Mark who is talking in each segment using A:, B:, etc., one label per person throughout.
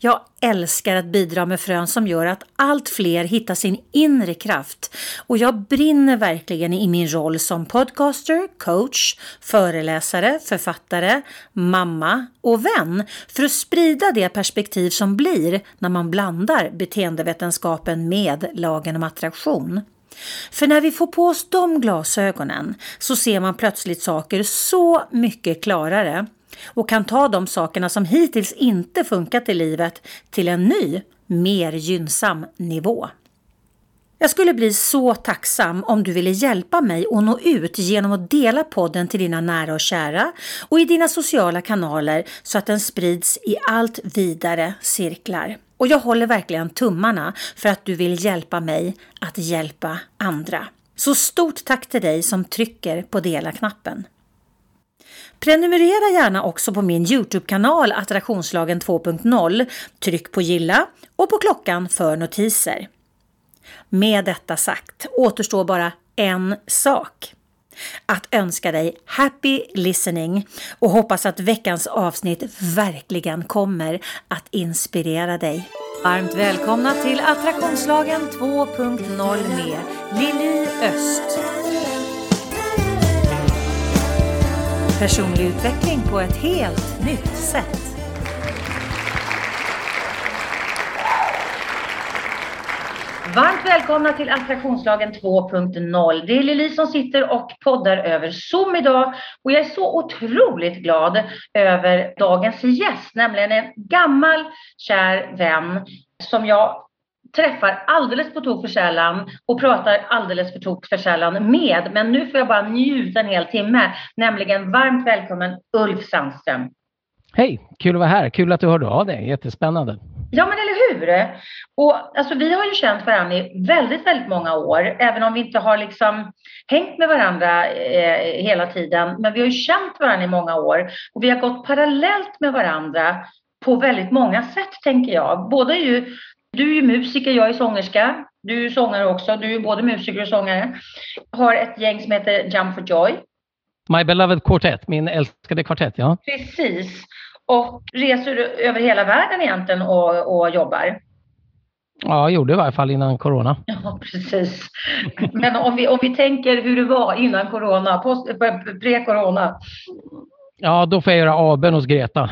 A: Jag älskar att bidra med frön som gör att allt fler hittar sin inre kraft och jag brinner verkligen i min roll som podcaster, coach, föreläsare, författare, mamma och vän för att sprida det perspektiv som blir när man blandar beteendevetenskapen med lagen om attraktion. För när vi får på oss de glasögonen så ser man plötsligt saker så mycket klarare och kan ta de sakerna som hittills inte funkat i livet till en ny, mer gynnsam nivå. Jag skulle bli så tacksam om du ville hjälpa mig att nå ut genom att dela podden till dina nära och kära och i dina sociala kanaler så att den sprids i allt vidare cirklar. Och jag håller verkligen tummarna för att du vill hjälpa mig att hjälpa andra. Så stort tack till dig som trycker på dela-knappen. Prenumerera gärna också på min Youtube-kanal Attraktionslagen 2.0. Tryck på gilla och på klockan för notiser. Med detta sagt återstår bara en sak. Att önska dig happy listening och hoppas att veckans avsnitt verkligen kommer att inspirera dig. Varmt välkomna till Attraktionslagen 2.0 med Lili Öst. Personlig utveckling på ett helt nytt sätt. Varmt välkomna till Attraktionslagen 2.0. Det är Lili som sitter och poddar över Zoom idag och jag är så otroligt glad över dagens gäst, nämligen en gammal kär vän som jag träffar alldeles på tok för sällan och pratar alldeles för tok för sällan med. Men nu får jag bara njuta en hel timme, nämligen varmt välkommen Ulf Sandström.
B: Hej, kul att vara här. Kul att du hörde av dig. Jättespännande.
A: Ja, men eller hur? Och alltså, vi har ju känt varandra i väldigt, väldigt många år, även om vi inte har liksom hängt med varandra eh, hela tiden. Men vi har ju känt varandra i många år och vi har gått parallellt med varandra på väldigt många sätt, tänker jag. Båda är ju du är ju musiker, jag är sångerska. Du är sångare också. Du är både musiker och sångare. Har ett gäng som heter Jump for Joy.
B: My Beloved Quartet, min älskade kvartett, ja.
A: Precis. Och reser över hela världen egentligen och, och jobbar.
B: Ja, jag gjorde i varje fall innan corona.
A: Ja, precis. Men om vi, om vi tänker hur det var innan corona, pre-corona.
B: Ja, då får jag göra avbön hos Greta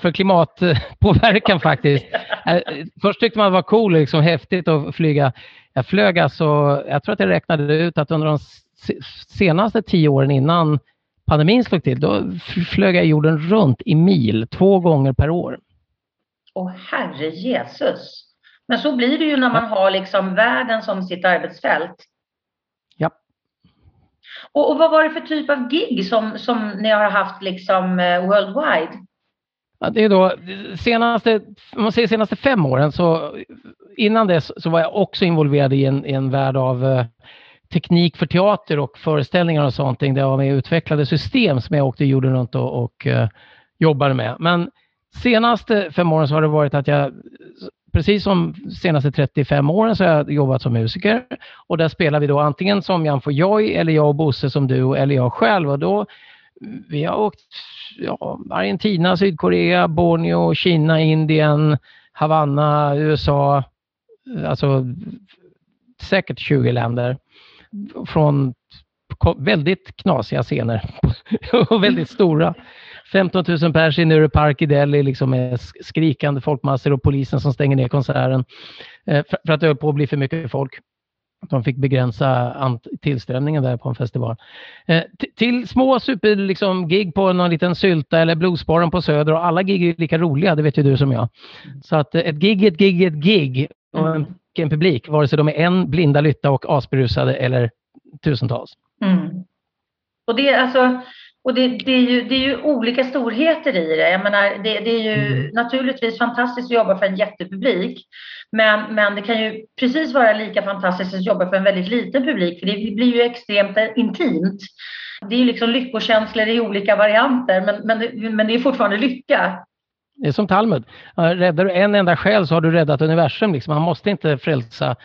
B: för klimatpåverkan faktiskt. Eh, först tyckte man det var cool, liksom häftigt att flyga. Jag flög alltså, jag tror att jag räknade ut att under de senaste tio åren innan pandemin slog till, då flög jag jorden runt i mil två gånger per år.
A: Åh herre Jesus! Men så blir det ju när man har liksom världen som sitt arbetsfält.
B: Ja.
A: Och, och vad var det för typ av gig som, som ni har haft liksom uh, worldwide?
B: Ja, det är då senaste, om man säger senaste fem åren, så innan dess så var jag också involverad i en, i en värld av eh, teknik för teater och föreställningar och sånt. Där jag var med och utvecklade system som jag åkte jorden runt och, och eh, jobbade med. Men senaste fem åren så har det varit att jag, precis som senaste 35 åren så har jag jobbat som musiker och där spelar vi då antingen som Jan Joy eller jag och Bosse som du eller jag själv och då vi har åkt ja, Argentina, Sydkorea, Borneo, Kina, Indien, Havanna, USA. Alltså säkert 20 länder. Från väldigt knasiga scener och väldigt stora. 15 000 pers i Nure Park i Delhi liksom med skrikande folkmassor och polisen som stänger ner konserten eh, för att det höll på att bli för mycket folk de fick begränsa tillströmningen där på en festival. Eh, till små super liksom, gig på någon liten sylta eller bluesbaren på Söder och alla gig är lika roliga, det vet ju du som jag. Så att eh, ett gig, ett gig, ett gig och en, en publik, vare sig de är en blinda lytta och asberusade eller tusentals. Mm.
A: Och det, alltså,
C: och det, det, är ju, det är ju olika storheter i det. Jag menar, det, det är ju mm. naturligtvis fantastiskt att jobba för en jättepublik. Men, men det kan ju precis vara lika fantastiskt att jobba för en väldigt liten publik. För det blir ju extremt intimt. Det är ju liksom lyckokänslor i olika varianter. Men, men, men det är fortfarande lycka.
B: Det är som Talmud. Räddar du en enda själ så har du räddat universum. Liksom. Man måste inte frälsa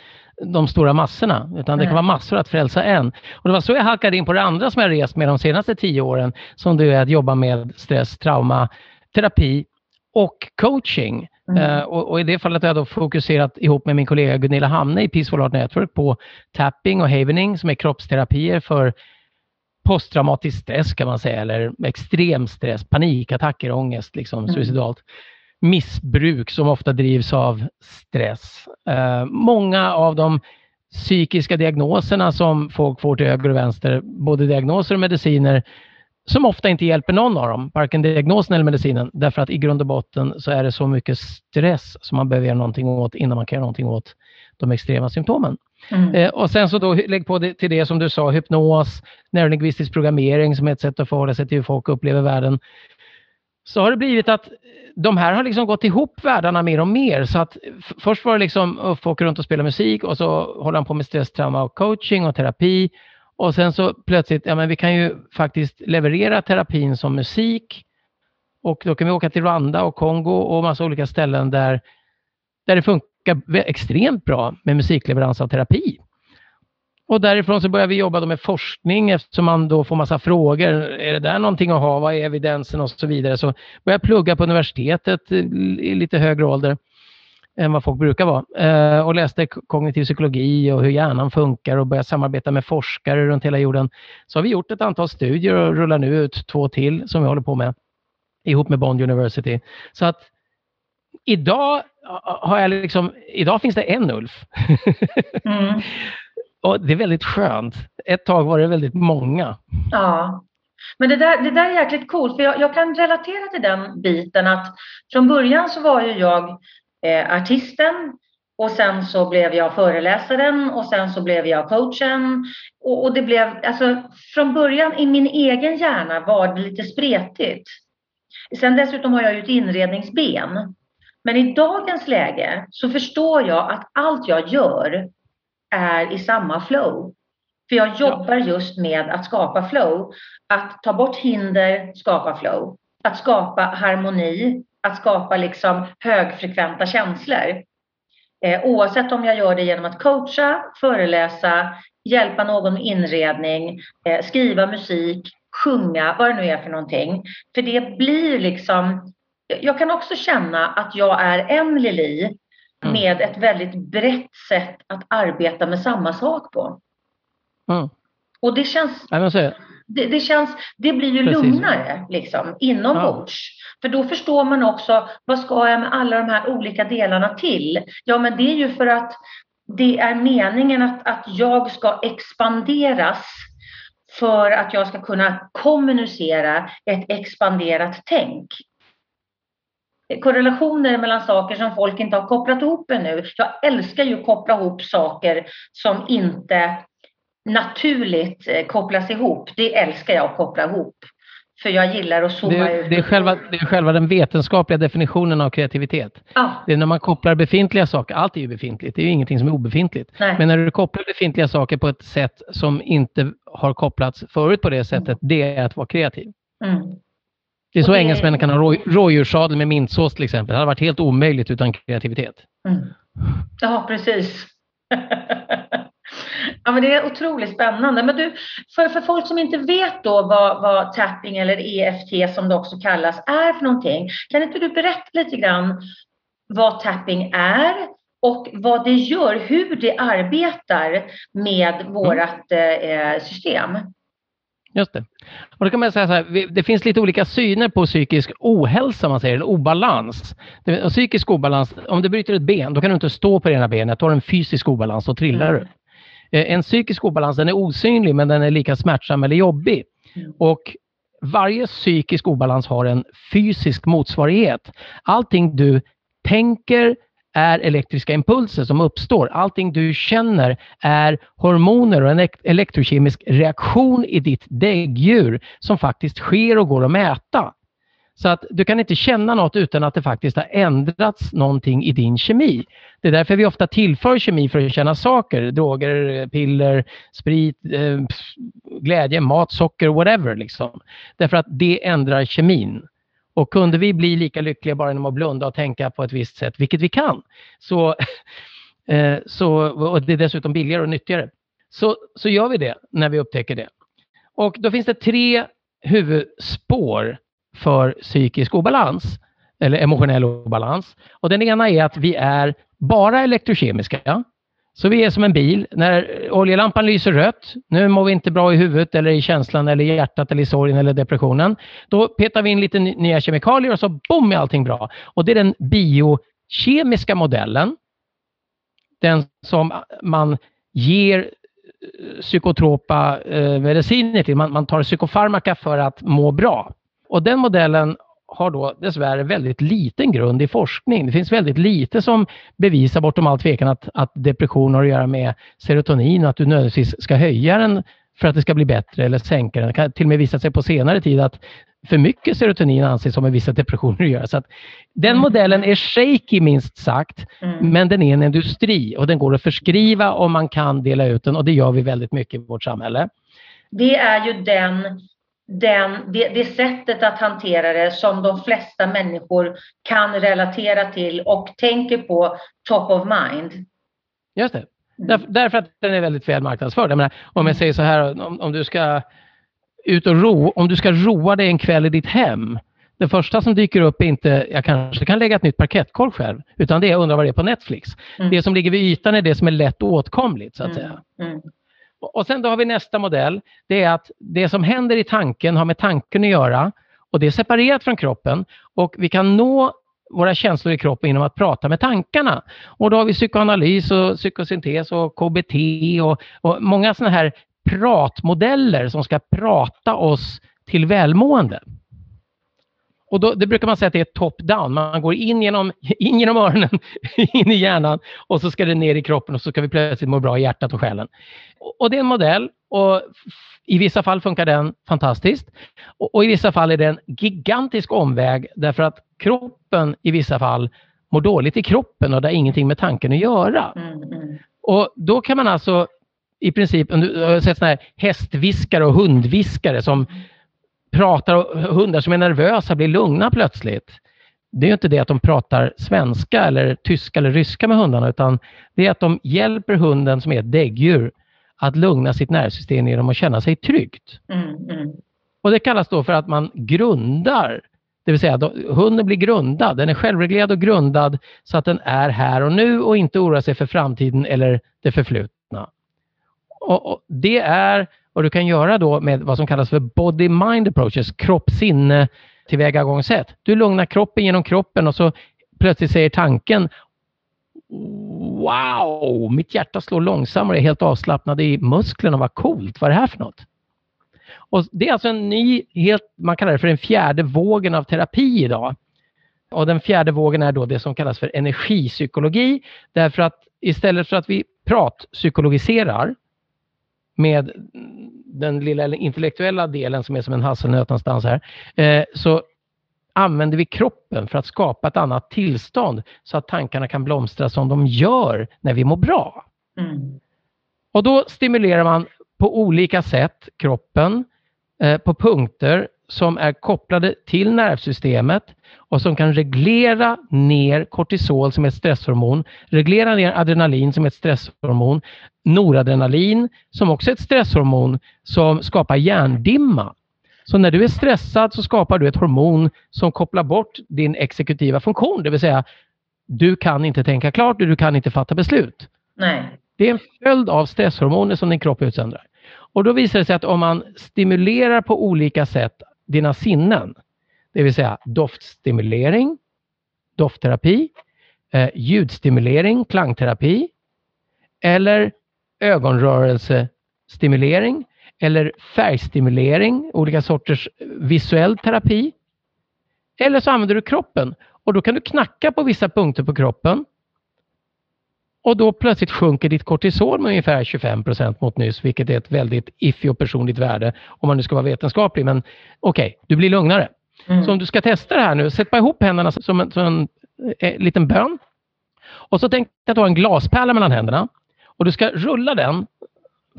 B: de stora massorna, utan det kan vara massor att frälsa en. Och det var så jag halkade in på det andra som jag rest med de senaste tio åren, som det är att jobba med stress, trauma, terapi och coaching. Mm. Uh, och, och, i det fallet har jag då fokuserat ihop med min kollega Gunilla Hamne i Peaceful Art Network på tapping och havening som är kroppsterapier för posttraumatisk stress kan man säga, eller extrem stress, panikattacker, ångest, liksom, mm. suicidalt missbruk som ofta drivs av stress. Eh, många av de psykiska diagnoserna som folk får till höger och vänster, både diagnoser och mediciner, som ofta inte hjälper någon av dem, varken diagnosen eller medicinen, därför att i grund och botten så är det så mycket stress som man behöver göra någonting åt innan man kan göra någonting åt de extrema symptomen. Mm. Eh, och sen så då lägg på det, till det som du sa, hypnos, neurolingvistisk programmering som är ett sätt att förhålla sig till hur folk upplever världen så har det blivit att de här har liksom gått ihop världarna mer och mer. Så att först var det liksom Uffe åker runt och spelar musik och så håller han på med stress, trauma och coaching och terapi. Och sen så plötsligt, ja men vi kan ju faktiskt leverera terapin som musik. Och då kan vi åka till Rwanda och Kongo och massa olika ställen där, där det funkar extremt bra med musikleverans av terapi. Och därifrån så börjar vi jobba med forskning eftersom man då får massa frågor. Är det där någonting att ha? Vad är evidensen och så vidare? Så börjar jag plugga på universitetet i lite högre ålder än vad folk brukar vara. Eh, och läste kognitiv psykologi och hur hjärnan funkar och började samarbeta med forskare runt hela jorden. Så har vi gjort ett antal studier och rullar nu ut två till som vi håller på med ihop med Bond University. Så att idag har jag liksom, idag finns det en Ulf. Mm. Och det är väldigt skönt. Ett tag var det väldigt många.
C: Ja. Men det där, det där är jäkligt coolt, för jag, jag kan relatera till den biten att från början så var ju jag eh, artisten och sen så blev jag föreläsaren och sen så blev jag coachen. Och, och, det blev, alltså från början i min egen hjärna var det lite spretigt. Sen dessutom har jag ju ett inredningsben. Men i dagens läge så förstår jag att allt jag gör är i samma flow. För jag jobbar just med att skapa flow. Att ta bort hinder, skapa flow. Att skapa harmoni, att skapa liksom högfrekventa känslor. Eh, oavsett om jag gör det genom att coacha, föreläsa, hjälpa någon med inredning, eh, skriva musik, sjunga, vad det nu är för någonting. För det blir liksom... Jag kan också känna att jag är en Lili mm. med ett väldigt brett sätt att arbeta med samma sak på. Mm. Och det känns, det, det, känns, det blir ju Precis. lugnare liksom, inombords. Ja. För då förstår man också, vad ska jag med alla de här olika delarna till? Ja, men det är ju för att det är meningen att, att jag ska expanderas för att jag ska kunna kommunicera ett expanderat tänk korrelationer mellan saker som folk inte har kopplat ihop ännu. Jag älskar ju att koppla ihop saker som inte naturligt eh, kopplas ihop. Det älskar jag att koppla ihop. För jag gillar att zooma
B: det, ut. Det är, själva, det är själva den vetenskapliga definitionen av kreativitet. Ah. Det är när man kopplar befintliga saker, allt är ju befintligt, det är ju ingenting som är obefintligt. Nej. Men när du kopplar befintliga saker på ett sätt som inte har kopplats förut på det sättet, mm. det är att vara kreativ. Mm. Det är så det... engelsmännen kan ha rå, rådjurssadel med mintsås till exempel. Det hade varit helt omöjligt utan kreativitet. Mm.
C: Ja, precis. ja, men det är otroligt spännande. Men du, för, för folk som inte vet då vad, vad tapping eller EFT som det också kallas är för någonting. Kan inte du berätta lite grann vad tapping är och vad det gör, hur det arbetar med mm. vårt eh, system?
B: Just det. Och då kan man säga så här, det finns lite olika syner på psykisk ohälsa, man säger, eller obalans. Det, psykisk obalans, om du bryter ett ben, då kan du inte stå på det ena benet. Då har du en fysisk obalans, då trillar mm. du. Eh, en psykisk obalans, den är osynlig, men den är lika smärtsam eller jobbig. Mm. Och varje psykisk obalans har en fysisk motsvarighet. Allting du tänker, är elektriska impulser som uppstår. Allting du känner är hormoner och en elektrokemisk reaktion i ditt däggdjur som faktiskt sker och går att mäta. Så att du kan inte känna något utan att det faktiskt har ändrats någonting i din kemi. Det är därför vi ofta tillför kemi för att känna saker. Droger, piller, sprit, eh, glädje, mat, socker, whatever. Liksom. Därför att det ändrar kemin. Och kunde vi bli lika lyckliga bara genom att blunda och tänka på ett visst sätt, vilket vi kan, så, eh, så, och det är dessutom billigare och nyttigare, så, så gör vi det när vi upptäcker det. Och då finns det tre huvudspår för psykisk obalans, eller emotionell obalans. Och den ena är att vi är bara elektrokemiska. Så vi är som en bil. När oljelampan lyser rött, nu mår vi inte bra i huvudet eller i känslan eller i hjärtat eller i sorgen eller depressionen. Då petar vi in lite nya kemikalier och så bom är allting bra. Och det är den biokemiska modellen. Den som man ger eh, psykotropa eh, mediciner till. Man, man tar psykofarmaka för att må bra. Och den modellen har då dessvärre väldigt liten grund i forskning. Det finns väldigt lite som bevisar bortom all tvekan att, att depression har att göra med serotonin och att du nödvändigtvis ska höja den för att det ska bli bättre eller sänka den. Det kan till och med visa sig på senare tid att för mycket serotonin anses som med vissa depressioner att göra. Så att den mm. modellen är shaky minst sagt, mm. men den är en industri och den går att förskriva om man kan dela ut den och det gör vi väldigt mycket i vårt samhälle.
C: Det är ju den den, det, det sättet att hantera det som de flesta människor kan relatera till och tänker på top of mind.
B: Just det. Mm. Därför, därför att den är väldigt väl marknadsförd. Jag menar, om jag säger så här, om, om, du ska ut och ro, om du ska roa dig en kväll i ditt hem. Det första som dyker upp är inte, jag kanske kan lägga ett nytt parkettkolv själv, utan det är, jag undrar vad det är på Netflix. Mm. Det som ligger vid ytan är det som är lätt åtkomligt, så att mm. säga. Mm. Och sen då har vi nästa modell. Det är att det som händer i tanken har med tanken att göra och det är separerat från kroppen och vi kan nå våra känslor i kroppen genom att prata med tankarna. Och då har vi psykoanalys och psykosyntes och KBT och, och många sådana här pratmodeller som ska prata oss till välmående. Och då, det brukar man säga att det är top-down. Man går in genom, in genom öronen, in i hjärnan och så ska det ner i kroppen och så ska vi plötsligt må bra i hjärtat och själen. Och, det är en modell och i vissa fall funkar den fantastiskt och, och, i vissa fall är det en gigantisk omväg därför att kroppen i vissa fall mår dåligt i kroppen och det har ingenting med tanken att göra. Mm, mm. Och då kan man alltså i princip, du har sett sådana här hästviskare och hundviskare som pratar och hundar som är nervösa blir lugna plötsligt. Det är inte det att de pratar svenska eller tyska eller ryska med hundarna utan det är att de hjälper hunden som är ett däggdjur att lugna sitt nervsystem genom att känna sig tryggt. Mm, mm. Och Det kallas då för att man grundar, det vill säga att hunden blir grundad, den är självreglerad och grundad så att den är här och nu och inte oroar sig för framtiden eller det förflutna. Och, och Det är vad du kan göra då med vad som kallas för body-mind approaches, kropp-sinne tillvägagångssätt. Du lugnar kroppen genom kroppen och så plötsligt säger tanken Wow, mitt hjärta slår långsammare, jag är helt avslappnad i musklerna, vad coolt, vad är det här för något? Och det är alltså en ny, helt, man kallar det för den fjärde vågen av terapi idag. Och den fjärde vågen är då det som kallas för energipsykologi. Därför att istället för att vi pratpsykologiserar med den lilla intellektuella delen som är som en hasselnöt någonstans här, eh, så använder vi kroppen för att skapa ett annat tillstånd så att tankarna kan blomstra som de gör när vi mår bra. Mm. Och då stimulerar man på olika sätt kroppen eh, på punkter som är kopplade till nervsystemet och som kan reglera ner kortisol som är ett stresshormon, reglera ner adrenalin som är ett stresshormon, noradrenalin som också är ett stresshormon som skapar hjärndimma. Så när du är stressad så skapar du ett hormon som kopplar bort din exekutiva funktion, det vill säga du kan inte tänka klart och du kan inte fatta beslut.
C: Nej.
B: Det är en följd av stresshormoner som din kropp utsöndrar. Och då visar det sig att om man stimulerar på olika sätt dina sinnen, det vill säga doftstimulering, doftterapi, eh, ljudstimulering, klangterapi eller ögonrörelsestimulering eller färgstimulering, olika sorters visuell terapi. Eller så använder du kroppen och då kan du knacka på vissa punkter på kroppen Och då plötsligt sjunker ditt kortisol med ungefär 25 procent mot nyss, vilket är ett väldigt iffy och personligt värde om man nu ska vara vetenskaplig. Men okej, okay, du blir lugnare. Mm. Så om du ska testa det här nu, sätt bara ihop händerna som en, som en eh, liten bön. Och så tänk att du har en glaspärla mellan händerna. Och du ska rulla den.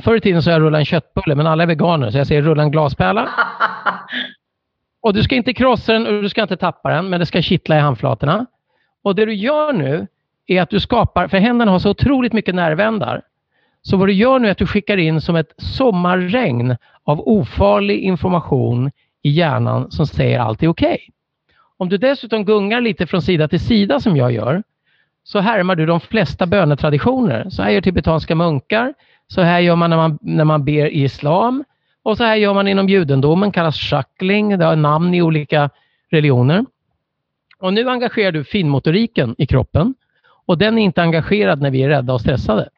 B: Förr i tiden så jag rullade en köttbulle, men alla är veganer, så jag säger rulla en glaspärla. och du ska inte krossa den och du ska inte tappa den, men det ska kittla i handflatorna. Och det du gör nu är att du skapar, för händerna har så otroligt mycket nervändar. Så vad du gör nu är att du skickar in som ett sommarregn av ofarlig information i hjärnan som säger allt är okej. Okay. Om du dessutom gungar lite från sida till sida som jag gör, så härmar du de flesta bönetraditioner. Så här gör tibetanska munkar, så här gör man när man, när man ber i islam och så här gör man inom judendomen, kallas shackling, det har namn i olika religioner. Och nu engagerar du finmotoriken i kroppen och den är inte engagerad när vi är rädda och stressade.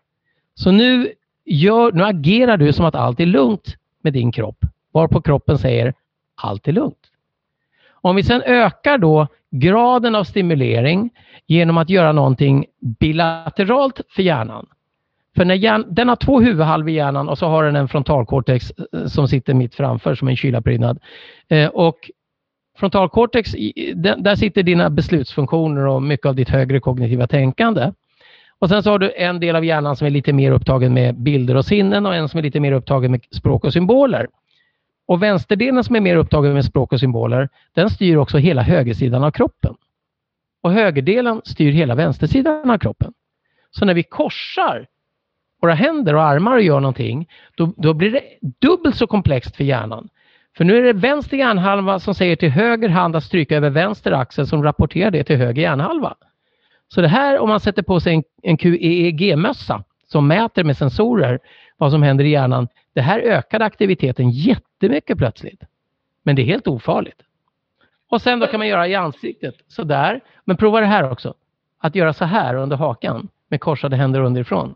B: Så nu, gör, nu agerar du som att allt är lugnt med din kropp, varpå kroppen säger allt är lugnt. Om vi sedan ökar då graden av stimulering genom att göra någonting bilateralt för hjärnan. För när hjärn, den har två huvudhalvor i hjärnan och så har den en frontalkortex eh, som sitter mitt framför som en kylaprydnad. Eh, och frontalkortex, där sitter dina beslutsfunktioner och mycket av ditt högre kognitiva tänkande. Och sen så har du en del av hjärnan som är lite mer upptagen med bilder och sinnen och en som är lite mer upptagen med språk och symboler. Och vänsterdelen som är mer upptagen med språk och symboler, den styr också hela högersidan av kroppen. Och högerdelen styr hela vänstersidan av kroppen. Så när vi korsar våra händer och armar och gör någonting, då, då blir det dubbelt så komplext för hjärnan. För nu är det vänster hjärnhalva som säger till höger hand att stryka över vänster axel som rapporterar det till höger hjärnhalva. Så det här om man sätter på sig en, en QEEG-mössa som mäter med sensorer vad som händer i hjärnan. Det här ökade aktiviteten jättemycket plötsligt. Men det är helt ofarligt. Och sen då kan man göra i ansiktet sådär. Men prova det här också. Att göra så här under hakan med korsade händer underifrån.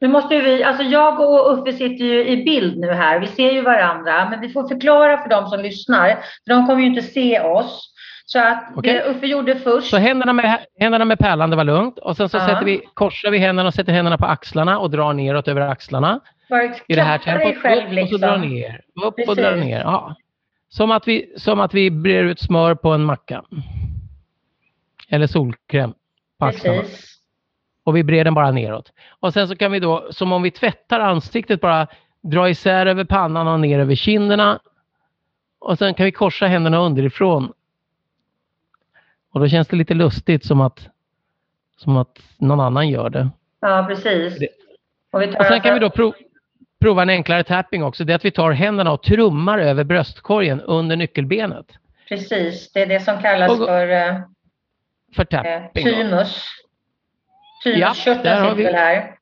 C: Nu måste vi, alltså jag och Uffe sitter ju i bild nu här. Vi ser ju varandra, men vi får förklara för de som lyssnar. För de kommer ju inte se oss. Så att okay. det Uffe gjorde först.
B: Så händerna med, händerna med pärlan, det var lugnt. Och sen så ja. sätter vi, korsar vi händerna och sätter händerna på axlarna och drar neråt över axlarna.
C: I det här tempot. Själv,
B: upp liksom. och så drar liksom. ner. Upp Precis. och drar ner. Ja. Som att vi, som att vi brer ut smör på en macka. Eller solkräm på axlarna. Precis och vi brer den bara neråt. Och sen så kan vi då, som om vi tvättar ansiktet, bara dra isär över pannan och ner över kinderna. Och sen kan vi korsa händerna underifrån. Och då känns det lite lustigt som att, som att någon annan gör det.
C: Ja, precis.
B: Och, och sen kan vi då prov, prova en enklare tapping också. Det är att vi tar händerna och trummar över bröstkorgen under nyckelbenet.
C: Precis, det är det som kallas och, för, eh,
B: för tapping.
C: Eh, thymus. Thymuskörteln ja, sitter väl här?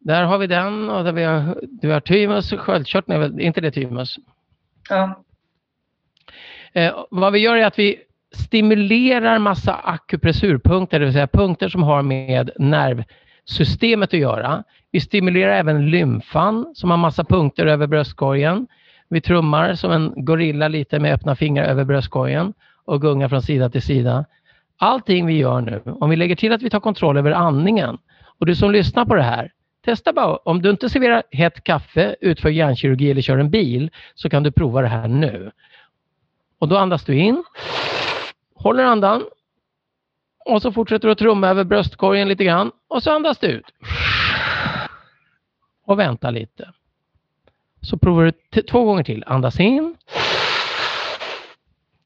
B: Där har vi den och där vi har, vi har thymus, sköldkörteln är väl inte det thymus?
C: Ja.
B: Eh, vad vi gör är att vi stimulerar massa akupressurpunkter, det vill säga punkter som har med nervsystemet att göra. Vi stimulerar även lymfan som har massa punkter över bröstkorgen. Vi trummar som en gorilla lite med öppna fingrar över bröstkorgen och gungar från sida till sida allting vi gör nu, om vi lägger till att vi tar kontroll över andningen och du som lyssnar på det här, testa bara, om du inte serverar hett kaffe, utför hjärnkirurgi eller kör en bil, så kan du prova det här nu. Och då andas du in, håller andan och så fortsätter du att trumma över bröstkorgen lite grann och så andas du ut. Och vänta lite. Så provar du två gånger till. Andas in.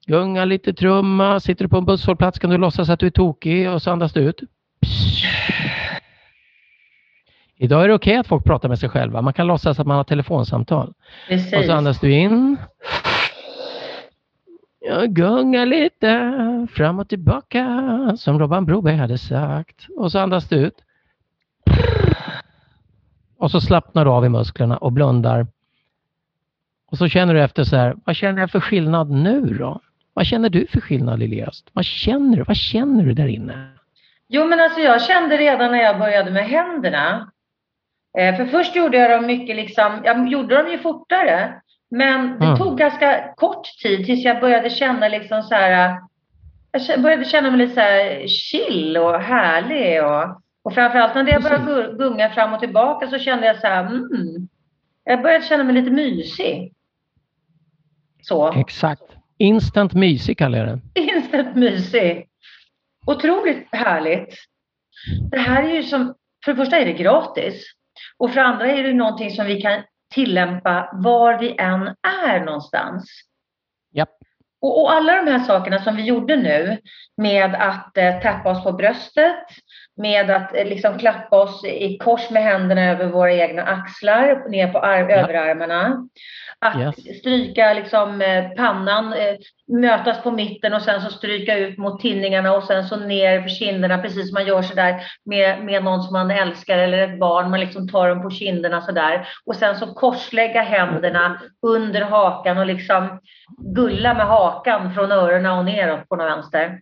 B: Gunga lite trumma. Sitter du på en busshållplats kan du låtsas att du är tokig och så andas du ut. Idag är det okej okay att folk pratar med sig själva. Man kan låtsas att man har telefonsamtal.
C: Precis.
B: Och så andas du in. Jag gungar lite fram och tillbaka som Robban Broberg hade sagt. Och så andas du ut. Och så slappnar du av i musklerna och blundar. Och så känner du efter så här, vad känner jag för skillnad nu då? Vad känner du för skillnad Liljas? Vad känner du? Vad känner du där inne?
C: Jo, men alltså jag kände redan när jag började med händerna. Eh, för först gjorde jag dem mycket liksom, jag gjorde dem ju fortare. Men det mm. tog ganska kort tid tills jag började känna liksom så här, jag började känna mig lite så här chill och härlig och, Och framförallt när det började gunga fram och tillbaka så kände jag så här, mm, jag började känna mig lite mysig. Så.
B: Exakt. Instant mysig kallar jag det.
C: Instant mysig. Otroligt härligt. Det här är ju som, för det första är det gratis. Och för det andra är det någonting som vi kan tillämpa var vi än är någonstans.
B: Japp.
C: Och, och, alla de här sakerna som vi gjorde nu med att eh, tappa oss på bröstet, med att eh, liksom klappa oss i kors med händerna över våra egna axlar, ner på ja. överarmarna. Att yes. stryka liksom, eh, pannan, eh, mötas på mitten och sen så stryka ut mot tinningarna och sen så ner för kinderna precis som man gör sådär med, med någon som man älskar eller ett barn. Man liksom tar dem på kinderna sådär. Och sen så korslägga händerna under hakan och liksom gulla med hakan från öronen och neråt på något vänster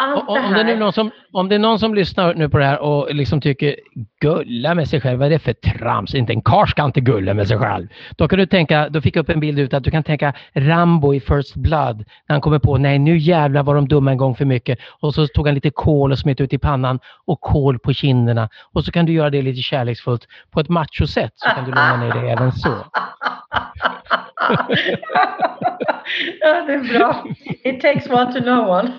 B: allt om, det här. Det är någon som, om det är någon som lyssnar nu på det här och liksom tycker gulla med sig själv, vad är det för trams? Inte en karl ska inte gulla med sig själv. Då kan du tänka, då fick jag upp en bild ut att du kan tänka Rambo i First Blood när han kommer på, nej nu jävlar var de dumma en gång för mycket. Och så tog han lite kol och smet ut i pannan och kol på kinderna. Och så kan du göra det lite kärleksfullt på ett machosätt så kan du lugna ner dig även så.
C: ja, det är bra. It takes one to know one.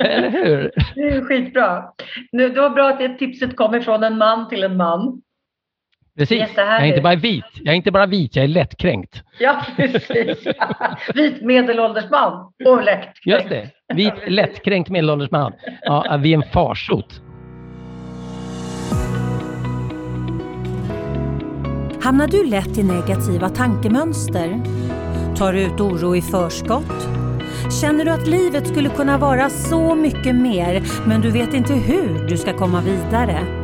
B: Eller hur?
C: Det är skitbra. Det var bra att det tipset kom ifrån en man till en man.
B: Precis. Jag är inte bara vit. Jag är inte bara vit, jag är lättkränkt.
C: Ja, precis. Vit medelålders man och lättkränkt.
B: Just det. Vit lättkränkt medelålders man. Ja, vi är en farsot.
C: Hamnar du lätt i negativa tankemönster? Tar du ut oro i förskott? Känner du att livet skulle kunna vara så mycket mer men du vet inte hur du ska komma vidare?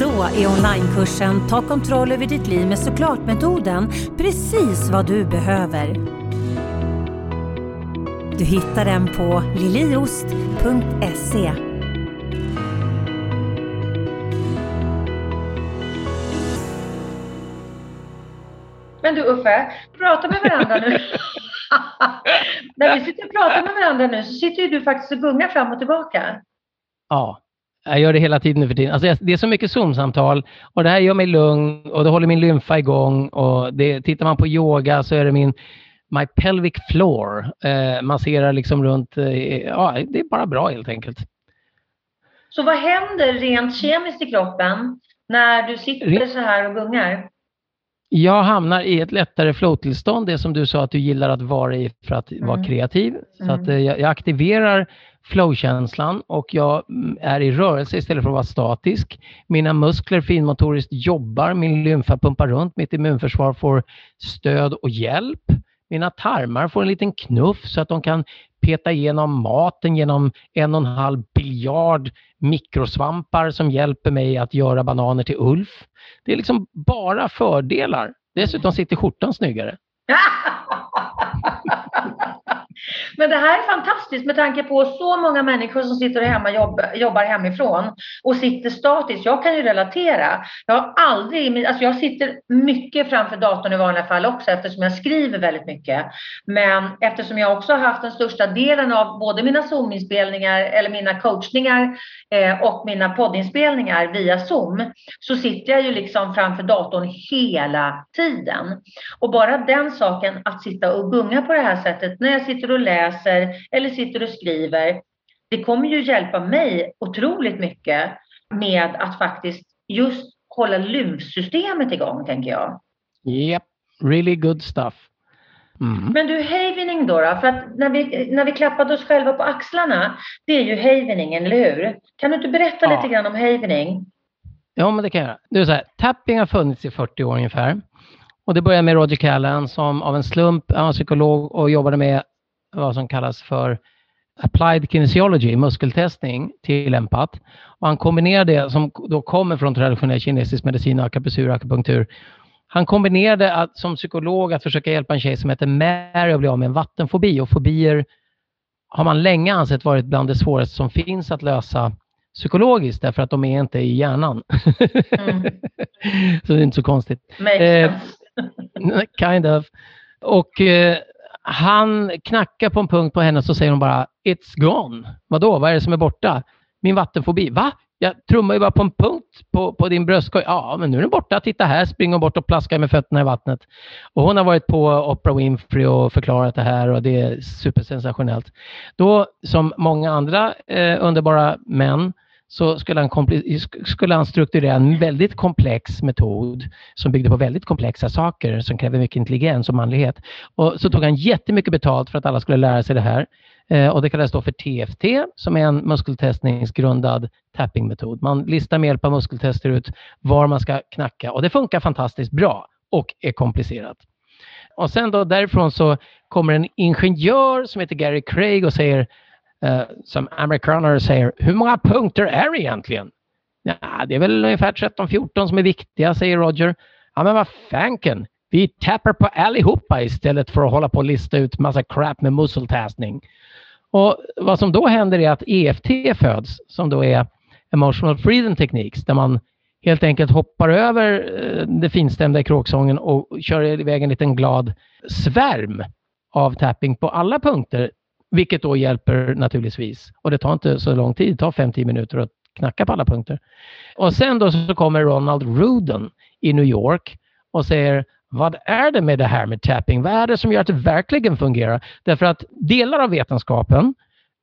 C: Då är onlinekursen Ta kontroll över ditt liv med såklart-metoden precis vad du behöver. Du hittar den på liliost.se Men du Uffe, prata med varandra nu. När vi sitter och pratar med varandra nu så sitter ju du faktiskt och gungar fram och tillbaka.
B: Ja, jag gör det hela tiden nu för tiden. Alltså det är så mycket Zoom-samtal och det här gör mig lugn och det håller min lymfa igång. Och det, tittar man på yoga så är det min my pelvic floor. Eh, masserar liksom runt. Eh, ja, det är bara bra helt enkelt.
C: Så vad händer rent kemiskt i kroppen när du sitter så här och gungar?
B: Jag hamnar i ett lättare flow-tillstånd, det som du sa att du gillar att vara i för att mm. vara kreativ. Så mm. att eh, jag, jag aktiverar flowkänslan och jag mm, är i rörelse istället för att vara statisk. Mina muskler finmotoriskt jobbar, min lymfa pumpar runt, mitt immunförsvar får stöd och hjälp. Mina tarmar får en liten knuff så att de kan peta igenom maten genom en och en halv biljard mikrosvampar som hjälper mig att göra bananer till Ulf. Det är liksom bara fördelar. Dessutom sitter skjortan snyggare.
C: Men det här är fantastiskt med tanke på så många människor som sitter hemma och jobb, jobbar hemifrån och sitter statiskt. Jag kan ju relatera. Jag har aldrig, alltså jag sitter mycket framför datorn i vanliga fall också eftersom jag skriver väldigt mycket. Men eftersom jag också har haft den största delen av både mina Zoom-inspelningar eller mina coachningar eh, och mina poddinspelningar via Zoom så sitter jag ju liksom framför datorn hela tiden. Och bara den saken att sitta och gunga på det här sättet när jag sitter och läser eller sitter och skriver. Det kommer ju hjälpa mig otroligt mycket med att faktiskt just hålla lymfsystemet igång, tänker jag.
B: Yep, really good stuff.
C: Mm. Men du, havening då, då? För att när vi, när vi klappade oss själva på axlarna, det är ju haveningen, eller hur? Kan du inte berätta ja. lite grann om havening?
B: Ja, men det kan jag göra. Det är så här, tapping har funnits i 40 år ungefär. Och det började med Roger Callan som av en slump, han var psykolog och jobbade med vad som kallas för applied kinesiology, muskeltestning, tillämpat. Och han kombinerade det som då kommer från traditionell kinesisk medicin, akupunktur, akupunktur. Han kombinerade att, som psykolog att försöka hjälpa en tjej som heter Mary att bli av med en vattenfobi. Och fobier har man länge ansett varit bland det svåraste som finns att lösa psykologiskt därför att de är inte i hjärnan. Mm. så det är inte så konstigt.
C: Eh,
B: kind of. Och eh, han knackar på en punkt på henne och så säger hon bara It's gone. Vadå, vad är det som är borta? Min vattenfobi. Va? jag trummar ju bara på en punkt på, på din bröstkorg. Ja, men nu är den borta. Titta här, springer hon bort och plaskar med fötterna i vattnet. Och hon har varit på Oprah Winfrey och förklarat det här och det är supersensationellt. Då, som många andra eh, underbara män, så skulle han, skulle han strukturera en väldigt komplex metod som byggde på väldigt komplexa saker som kräver mycket intelligens och manlighet. Och så tog han jättemycket betalt för att alla skulle lära sig det här. Eh, och det kallas då för TFT som är en muskeltestningsgrundad tappingmetod. Man listar med hjälp av muskeltester ut var man ska knacka och det funkar fantastiskt bra och är komplicerat. Och sen då därifrån så kommer en ingenjör som heter Gary Craig och säger eh, som amerikaner säger, hur många punkter är det egentligen? Ja, det är väl ungefär 13-14 som är viktiga, säger Roger. Ja, men vad fanken, vi tappar på allihopa istället för att hålla på och lista ut massa crap med musseltastning. Och vad som då händer är att EFT föds, som då är Emotional Freedom Techniques, där man helt enkelt hoppar över eh, det finstämda i kråksången och kör iväg en liten glad svärm av tapping på alla punkter vilket då hjälper naturligtvis. Och det tar inte så lång tid, det tar 5-10 minuter att knacka på alla punkter. Och sen då så kommer Ronald Ruden i New York och säger vad är det med det här med tapping? Vad är det som gör att det verkligen fungerar? Därför att delar av vetenskapen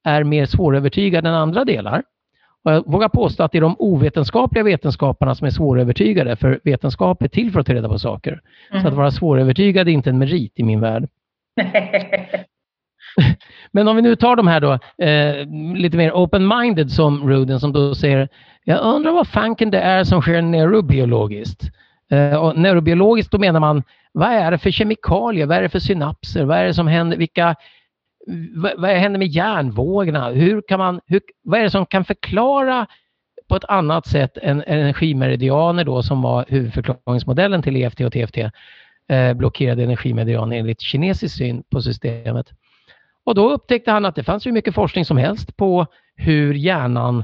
B: är mer svårövertygade än andra delar. Och jag vågar påstå att det är de ovetenskapliga vetenskaperna som är svårövertygade, för vetenskap är till för att ta reda på saker. Mm. Så att mm. vara svårövertygad är inte en merit i min värld. Men om vi nu tar de här då, eh, lite mer open-minded som Ruden som då säger, jag undrar vad fanken det är som sker neurobiologiskt. Eh, och neurobiologiskt då menar man, vad är det för kemikalier, vad är det för synapser, vad är det som händer, vilka, vad, vad händer med hjärnvågorna, hur kan man, hur, vad är det som kan förklara på ett annat sätt än energimeridianer då som var huvudförklaringsmodellen till EFT och TFT, eh, blockerade energimeridianer enligt kinesisk syn på systemet. Och då upptäckte han att det fanns hur mycket forskning som helst på hur hjärnan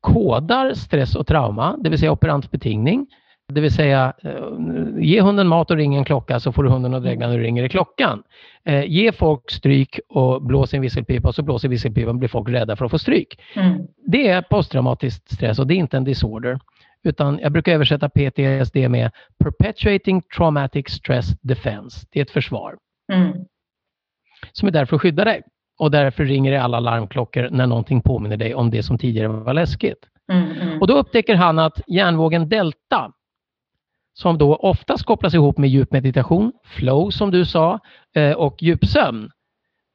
B: kodar stress och trauma, det vill säga operant betingning. Det vill säga, eh, ge hunden mat och ring en klocka så får du hunden att dregla när du ringer i klockan. Eh, ge folk stryk och blås i en visselpipa och så blåser visselpipan och blir folk rädda för att få stryk. Mm. Det är posttraumatisk stress och det är inte en disorder. Utan jag brukar översätta PTSD med Perpetuating Traumatic Stress Defense. Det är ett försvar. Mm som är där för att skydda dig. Och därför ringer det alla larmklockor när någonting påminner dig om det som tidigare var läskigt. Mm, mm. Och då upptäcker han att hjärnvågen delta, som då oftast kopplas ihop med djup meditation, flow som du sa, eh, och djupsömn.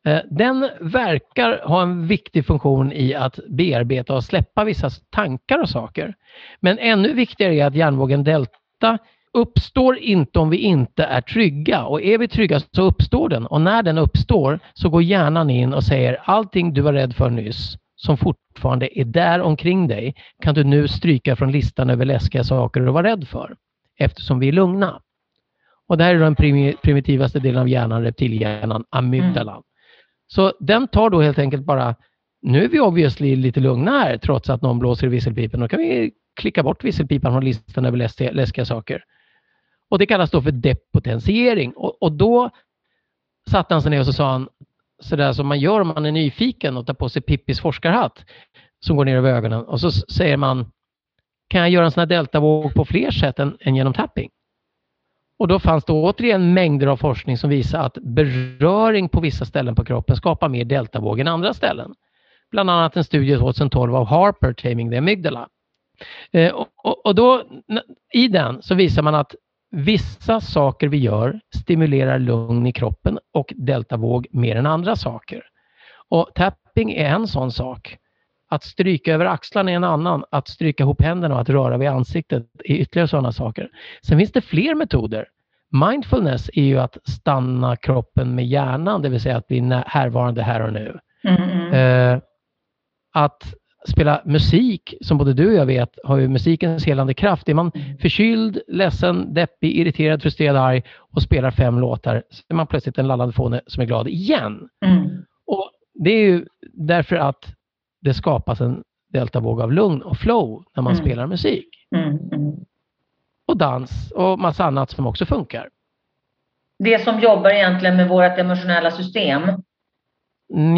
B: Eh, den verkar ha en viktig funktion i att bearbeta och släppa vissa tankar och saker. Men ännu viktigare är att hjärnvågen delta uppstår inte om vi inte är trygga och är vi trygga så uppstår den och när den uppstår så går hjärnan in och säger allting du var rädd för nyss som fortfarande är där omkring dig kan du nu stryka från listan över läskiga saker du var rädd för eftersom vi är lugna. Och det här är den primitivaste delen av hjärnan, reptilhjärnan, amygdalan. Mm. Så den tar då helt enkelt bara, nu är vi obviously lite lugna här trots att någon blåser i visselpipan, då kan vi klicka bort visselpipan från listan över läskiga saker. Och det kallas då för depotentiering. Och, och då satte han sig ner och så sa han sådär som man gör om man är nyfiken och tar på sig Pippis forskarhatt som går ner över ögonen och så säger man kan jag göra en sån här deltavåg på fler sätt än, än genom tapping? Och då fanns det återigen mängder av forskning som visar att beröring på vissa ställen på kroppen skapar mer deltavåg än andra ställen. Bland annat en studie 2012 av Harper, Taming the Amygdala. Eh, och, och, och, då, I den så visar man att Vissa saker vi gör stimulerar lugn i kroppen och deltavåg mer än andra saker. Och tapping är en sån sak. Att stryka över axlarna är en annan. Att stryka ihop händerna och att röra vid ansiktet är ytterligare sådana saker. Sen finns det fler metoder. Mindfulness är ju att stanna kroppen med hjärnan, det vill säga att bli härvarande här och nu. Mm. mm. Eh, att spela musik, som både du och jag vet, har ju musikens helande kraft. Är man mm. förkyld, ledsen, deppig, irriterad, frustrerad, arg och spelar fem låtar, så är man plötsligt en lallad fåne som är glad igen. Mm. Och Det är ju därför att det skapas en deltavåg av lugn och flow när man mm. spelar musik. Mm, mm. Och dans och massa annat som också funkar.
C: Det som jobbar egentligen med vårt emotionella system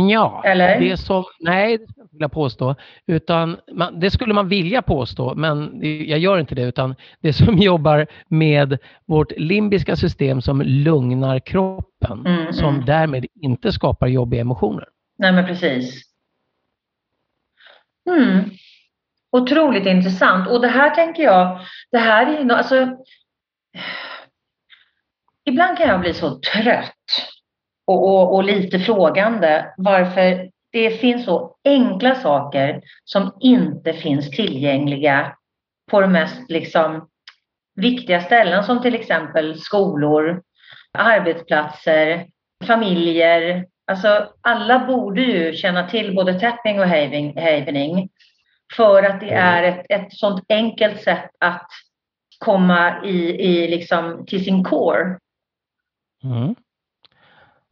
B: Ja, Eller? Det som, nej, det skulle jag inte vilja påstå. Utan man, det skulle man vilja påstå, men jag gör inte det. Utan det som jobbar med vårt limbiska system som lugnar kroppen, mm, mm. som mm. därmed inte skapar jobbiga emotioner.
C: Nej, men precis. Mm. Otroligt intressant. Och det här tänker jag, det här är ju alltså Ibland kan jag bli så trött och, och, och lite frågande varför det finns så enkla saker som inte finns tillgängliga på de mest liksom, viktiga ställen som till exempel skolor, arbetsplatser, familjer. Alltså alla borde ju känna till både tapping och havening för att det mm. är ett, ett sånt enkelt sätt att komma i, i liksom, till sin core.
B: Mm.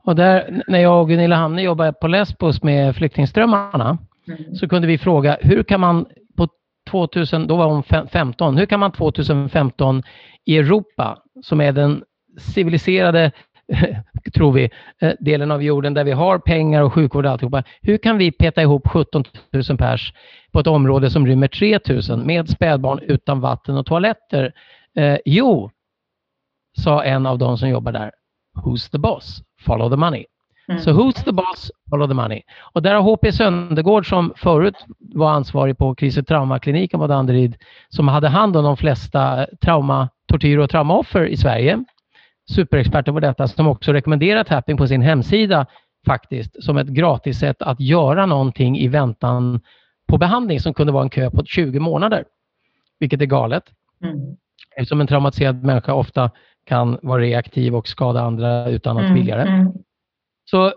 B: Och där, när jag och Gunilla Hamne jobbade på Lesbos med flyktingströmmarna mm. så kunde vi fråga hur kan man på 2000, då var hon 15, hur kan man 2015 i Europa som är den civiliserade tror vi, eh, delen av jorden där vi har pengar och sjukvård och alltihopa. Hur kan vi peta ihop 17 000 pers på ett område som rymmer 3 000 med spädbarn utan vatten och toaletter? Eh, jo, sa en av de som jobbar där, Who's the boss? Follow the money. Mm. Så who's the boss? Follow the money. Och där har HP Söndergård som förut var ansvarig på kris och traumakliniken på Danderyd som hade hand om de flesta trauma, tortyr och traumaoffer i Sverige. Superexperter på detta som också rekommenderar tapping på sin hemsida faktiskt som ett gratis sätt att göra någonting i väntan på behandling som kunde vara en kö på 20 månader. Vilket är galet. Mm. Eftersom en traumatiserad människa ofta kan vara reaktiv och skada andra utan att mm, vilja det. Mm. Så eh,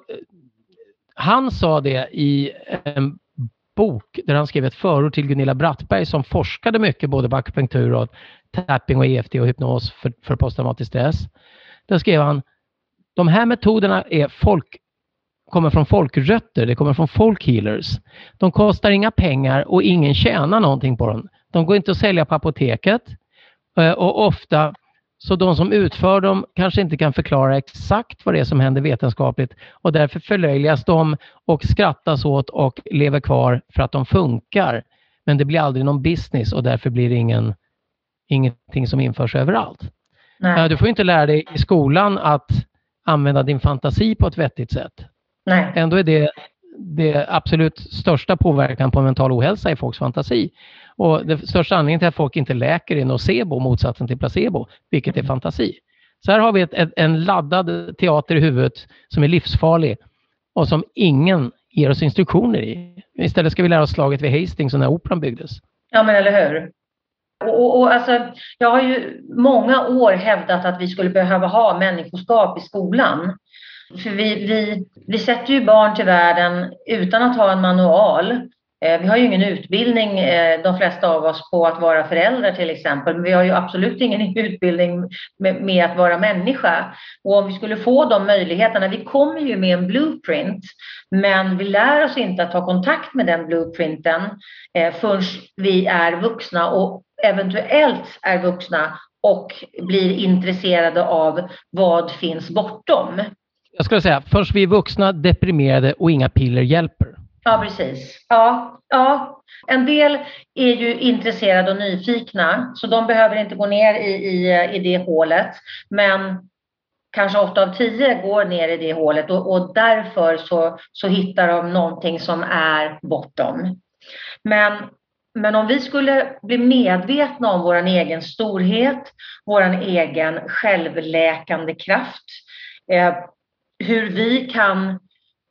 B: han sa det i en bok där han skrev ett förord till Gunilla Brattberg som forskade mycket både på akupunktur och tapping och EFT och hypnos för, för posttraumatisk stress. Där skrev han, de här metoderna är folk, kommer från folkrötter, det kommer från folkhealers. De kostar inga pengar och ingen tjänar någonting på dem. De går inte att sälja på apoteket eh, och ofta så de som utför dem kanske inte kan förklara exakt vad det är som händer vetenskapligt och därför förlöjligas de och skrattas åt och lever kvar för att de funkar. Men det blir aldrig någon business och därför blir det ingen, ingenting som införs överallt. Nej. Du får inte lära dig i skolan att använda din fantasi på ett vettigt sätt. Nej. Ändå är det det absolut största påverkan på mental ohälsa i folks fantasi. Och det största anledningen till att folk inte läker är nocebo, motsatsen till placebo, vilket är mm. fantasi. Så här har vi ett, ett, en laddad teater i huvudet som är livsfarlig och som ingen ger oss instruktioner i. Istället ska vi lära oss slaget vid Hastings och när operan byggdes.
C: Ja, men eller hur. Och, och, och, alltså, jag har ju många år hävdat att vi skulle behöva ha människoskap i skolan. För vi, vi, vi sätter ju barn till världen utan att ha en manual. Eh, vi har ju ingen utbildning, eh, de flesta av oss, på att vara föräldrar till exempel, men vi har ju absolut ingen utbildning med, att vara människa. Och om vi skulle få de möjligheterna, vi kommer ju med en blueprint, men vi lär oss inte att ta kontakt med den blueprinten eh, förrän vi är vuxna och eventuellt är vuxna och blir intresserade av vad finns bortom.
B: Jag skulle säga, först vi är vuxna, deprimerade och inga piller hjälper.
C: Ja, precis. Ja, ja. En del är ju intresserade och nyfikna, så de behöver inte gå ner i, i, i det hålet. Men kanske åtta av tio går ner i det hålet och, och därför så, så hittar de någonting som är bortom. Men, men om vi skulle bli medvetna om vår egen storhet, vår egen självläkande kraft, eh, hur vi kan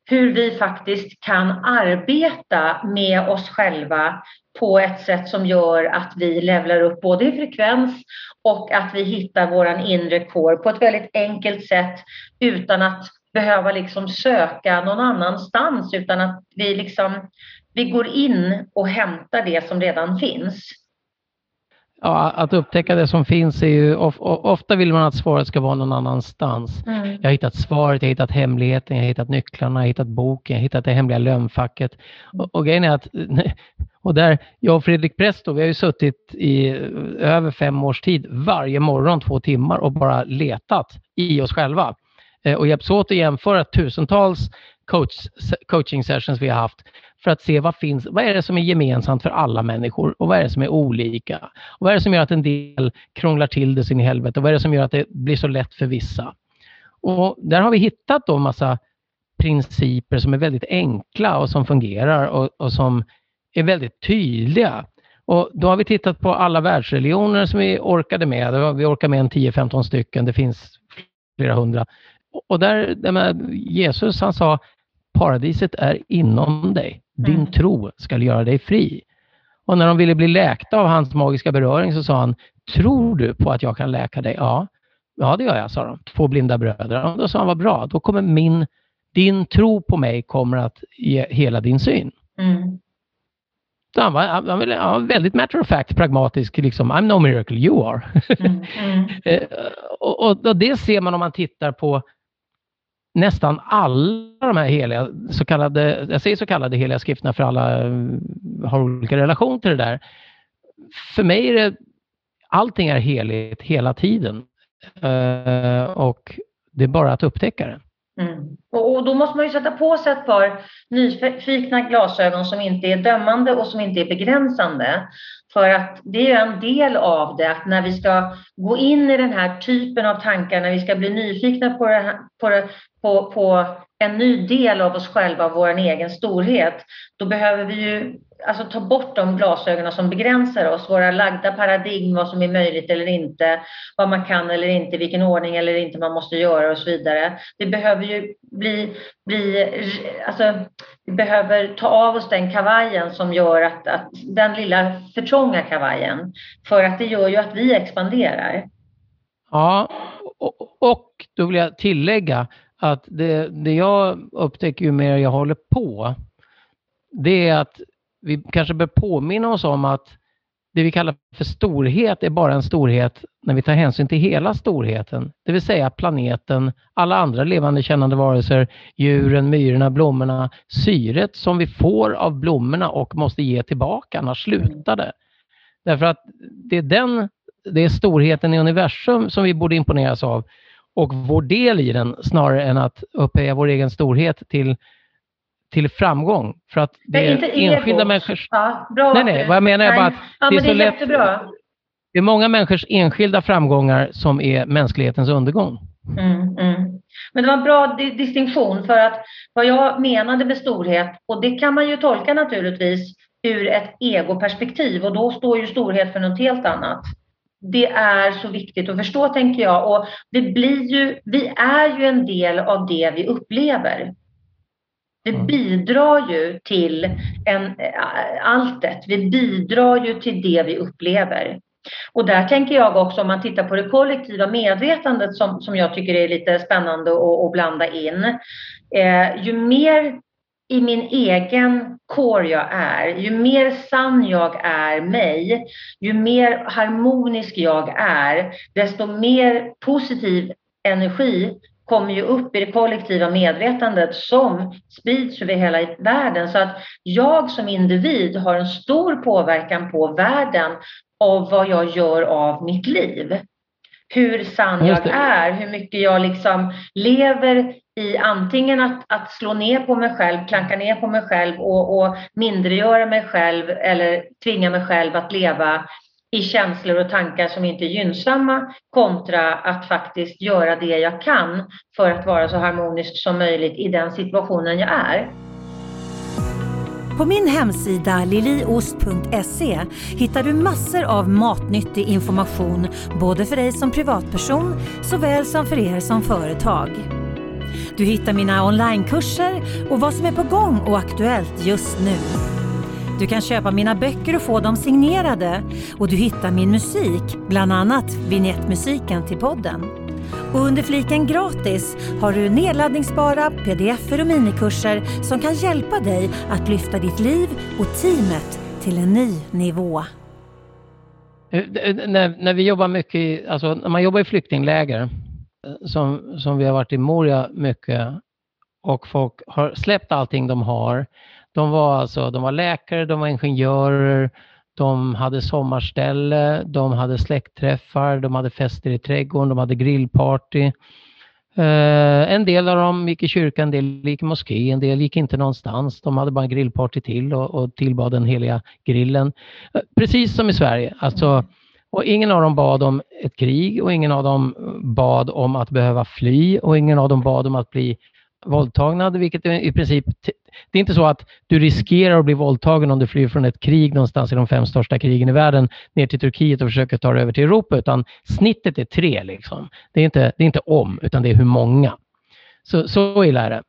C: hur vi faktiskt kan arbeta med oss själva på ett sätt som gör att vi levlar upp både i frekvens och att vi hittar våran inre core på ett väldigt enkelt sätt utan att behöva liksom söka någon annanstans utan att vi liksom vi går in och hämtar det som redan finns.
B: Ja, att upptäcka det som finns är ju, of, ofta vill man att svaret ska vara någon annanstans. Mm. Jag har hittat svaret, jag har hittat hemligheten, jag har hittat nycklarna, jag har hittat boken, jag har hittat det hemliga lönnfacket. Och, och grejen är att, och där, jag och Fredrik Presto, vi har ju suttit i över fem års tid varje morgon två timmar och bara letat i oss själva eh, och hjälps åt att jämföra tusentals coach, coaching sessions vi har haft för att se vad finns, vad är det som är gemensamt för alla människor och vad är det som är olika? Och vad är det som gör att en del krånglar till det sin i helvete och vad är det som gör att det blir så lätt för vissa? Och där har vi hittat då massa principer som är väldigt enkla och som fungerar och, och som är väldigt tydliga. Och då har vi tittat på alla världsreligioner som vi orkade med. Vi orkar med en 10-15 stycken, det finns flera hundra. Och där, Jesus han sa, paradiset är inom dig. Din mm. tro ska göra dig fri. Och när de ville bli läkta av hans magiska beröring så sa han, tror du på att jag kan läka dig? Ja, ja det gör jag, sa de. Två blinda bröder. Och då sa han, vad bra, då kommer min, din tro på mig kommer att ge hela din syn. Mm. Så han var, han, var, han var väldigt matter of fact, pragmatisk, liksom, I'm no miracle, you are. Mm, mm. Eh, och, och, och, det ser man om man tittar på nästan alla de här heliga, så kallade, jag säger så kallade heliga skrifterna för alla eh, har olika relation till det där. För mig är det, allting är heligt hela tiden. Uh, och det är bara att upptäcka det.
C: Mm. Och, och, då måste man ju sätta på sig ett par nyfikna glasögon som inte är dömande och som inte är begränsande. För att det är en del av det, att när vi ska gå in i den här typen av tankar, när vi ska bli nyfikna på, det, på, det, på, på en ny del av oss själva, vår egen storhet, då behöver vi ju alltså, ta bort de glasögonen som begränsar oss, våra lagda paradigm, vad som är möjligt eller inte, vad man kan eller inte, vilken ordning eller inte man måste göra och så vidare. Vi behöver ju bli, bli alltså, vi behöver ta av oss den kavajen som gör att, att den lilla för trånga kavajen, för att det gör ju att vi expanderar.
B: Ja, och, och då vill jag tillägga att det, det jag upptäcker ju mer jag håller på, det är att vi kanske bör påminna oss om att det vi kallar för storhet är bara en storhet när vi tar hänsyn till hela storheten, det vill säga planeten, alla andra levande kännande varelser, djuren, myrorna, blommorna, syret som vi får av blommorna och måste ge tillbaka, annars slutar det. Därför att det är den, det är storheten i universum som vi borde imponeras av och vår del i den snarare än att upphöja vår egen storhet till till framgång. För att det är enskilda människors...
C: Ja, bra
B: nej, nej, vad jag menar är bara att
C: ja, det är så det är lätt... Jättebra.
B: Det är många människors enskilda framgångar som är mänsklighetens undergång.
C: Mm, mm. Men det var en bra distinktion för att vad jag menade med storhet, och det kan man ju tolka naturligtvis ur ett egoperspektiv och då står ju storhet för något helt annat. Det är så viktigt att förstå tänker jag och det blir ju, vi är ju en del av det vi upplever. Det bidrar ju till en, alltet. Vi bidrar ju till det vi upplever. Och där tänker jag också om man tittar på det kollektiva medvetandet som, som jag tycker är lite spännande att, att blanda in. Eh, ju mer i min egen core jag är, ju mer sann jag är mig, ju mer harmonisk jag är, desto mer positiv energi kommer ju upp i det kollektiva medvetandet som sprids över hela världen. Så att jag som individ har en stor påverkan på världen av vad jag gör av mitt liv. Hur sann jag är, hur mycket jag liksom lever i antingen att, att slå ner på mig själv, klanka ner på mig själv och, och mindregöra mig själv eller tvinga mig själv att leva i känslor och tankar som inte är gynnsamma kontra att faktiskt göra det jag kan för att vara så harmonisk som möjligt i den situationen jag är.
D: På min hemsida liliost.se hittar du massor av matnyttig information både för dig som privatperson såväl som för er som företag. Du hittar mina onlinekurser och vad som är på gång och aktuellt just nu. Du kan köpa mina böcker och få dem signerade och du hittar min musik, bland annat vignettmusiken till podden. Och under fliken gratis har du nedladdningsbara pdf och minikurser som kan hjälpa dig att lyfta ditt liv och teamet till en ny nivå.
B: Eh, eh, när, när vi jobbar mycket, alltså när man jobbar i flyktingläger, eh, som, som vi har varit i Moria mycket, och folk har släppt allting de har, de var alltså, de var läkare, de var ingenjörer, de hade sommarställe, de hade släktträffar, de hade fester i trädgården, de hade grillparty. Eh, en del av dem gick i kyrkan, en del gick i moské, en del gick inte någonstans. De hade bara en grillparty till och, och tillbad den heliga grillen. Eh, precis som i Sverige. Alltså, och ingen av dem bad om ett krig och ingen av dem bad om att behöva fly och ingen av dem bad om att bli våldtagna, vilket i princip... Det är inte så att du riskerar att bli våldtagen om du flyr från ett krig någonstans i de fem största krigen i världen ner till Turkiet och försöker ta dig över till Europa, utan snittet är tre. Liksom. Det, är inte, det är inte om, utan det är hur många. Så, så illa är det.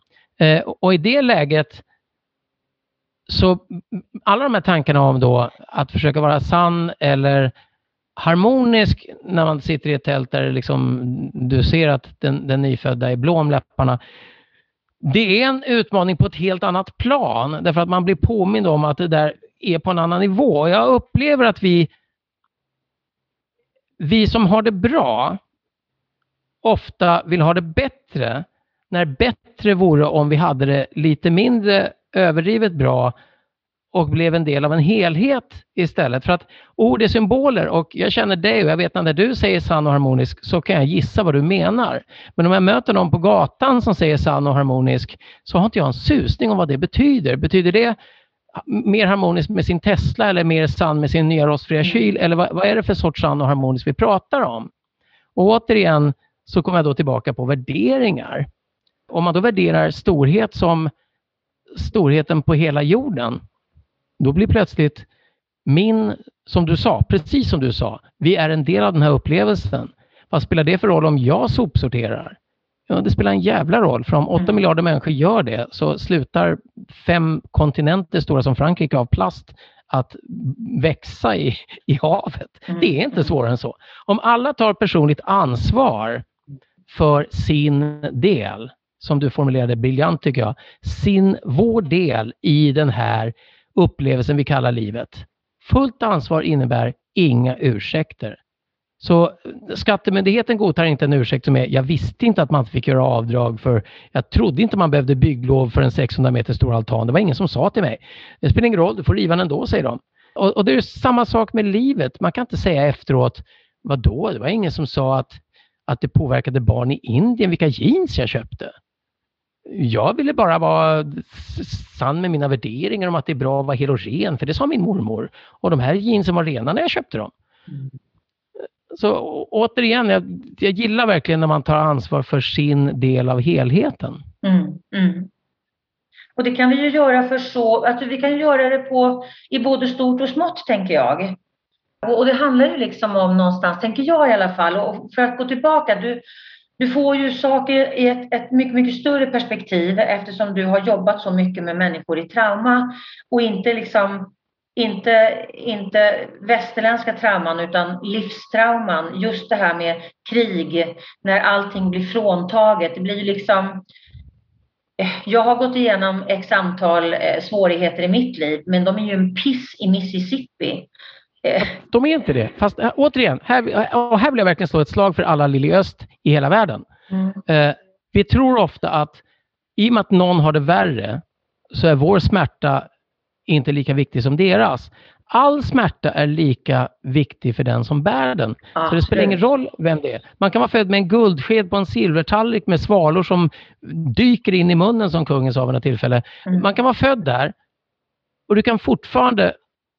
B: Eh, och i det läget så alla de här tankarna om då att försöka vara sann eller harmonisk när man sitter i ett tält där liksom, du ser att den, den nyfödda är blå om läpparna det är en utmaning på ett helt annat plan därför att man blir påmind om att det där är på en annan nivå. Jag upplever att vi, vi som har det bra ofta vill ha det bättre när bättre vore om vi hade det lite mindre överdrivet bra och blev en del av en helhet istället. För att ord är symboler och jag känner dig och jag vet när du säger sann och harmonisk så kan jag gissa vad du menar. Men om jag möter någon på gatan som säger sann och harmonisk så har inte jag en susning om vad det betyder. Betyder det mer harmoniskt med sin Tesla eller mer sann med sin nya rostfria mm. kyl? Eller vad, vad är det för sorts sann och harmonisk vi pratar om? Och återigen så kommer jag då tillbaka på värderingar. Om man då värderar storhet som storheten på hela jorden då blir plötsligt min, som du sa, precis som du sa, vi är en del av den här upplevelsen. Vad spelar det för roll om jag sopsorterar? Ja, det spelar en jävla roll, för om 8 mm. miljarder människor gör det så slutar fem kontinenter stora som Frankrike av plast att växa i, i havet. Mm. Det är inte mm. svårare än så. Om alla tar personligt ansvar för sin del, som du formulerade briljant tycker jag, sin, vår del i den här upplevelsen vi kallar livet. Fullt ansvar innebär inga ursäkter. Så eh, Skattemyndigheten godtar inte en ursäkt som är, jag visste inte att man fick göra avdrag för, jag trodde inte man behövde bygglov för en 600 meter stor altan. Det var ingen som sa till mig. Det spelar ingen roll, du får riva den ändå, säger de. Och, och det är samma sak med livet. Man kan inte säga efteråt, ”vadå, det var ingen som sa att, att det påverkade barn i Indien vilka jeans jag köpte jag ville bara vara sann med mina värderingar om att det är bra att vara hel och ren, för det sa min mormor. Och de här jeansen var rena när jag köpte dem. Mm. Så återigen, jag, jag, gillar verkligen när man tar ansvar för sin del av helheten. Mm, mm.
C: Och det kan vi ju göra för så, att vi kan göra det på, i både stort och smått, tänker jag. Och, och det handlar ju liksom om någonstans, tänker jag i alla fall, och för att gå tillbaka, du, du får ju saker i ett, ett, mycket, mycket större perspektiv eftersom du har jobbat så mycket med människor i trauma och inte liksom inte, inte västerländska trauman utan livstrauman. Just det här med krig, när allting blir fråntaget. Det blir ju liksom... Jag har gått igenom x antal eh, svårigheter i mitt liv, men de är ju en piss i Mississippi.
B: De är inte det. Fast äh, återigen, här, och här vill jag verkligen slå ett slag för alla Lilly Öst i hela världen. Mm. Eh, vi tror ofta att i och med att någon har det värre så är vår smärta inte lika viktig som deras. All smärta är lika viktig för den som bär den. Ah, så det spelar ingen roll vem det är. Man kan vara född med en guldsked på en silvertallrik med svalor som dyker in i munnen som kungen sa vid något tillfälle. Mm. Man kan vara född där och du kan fortfarande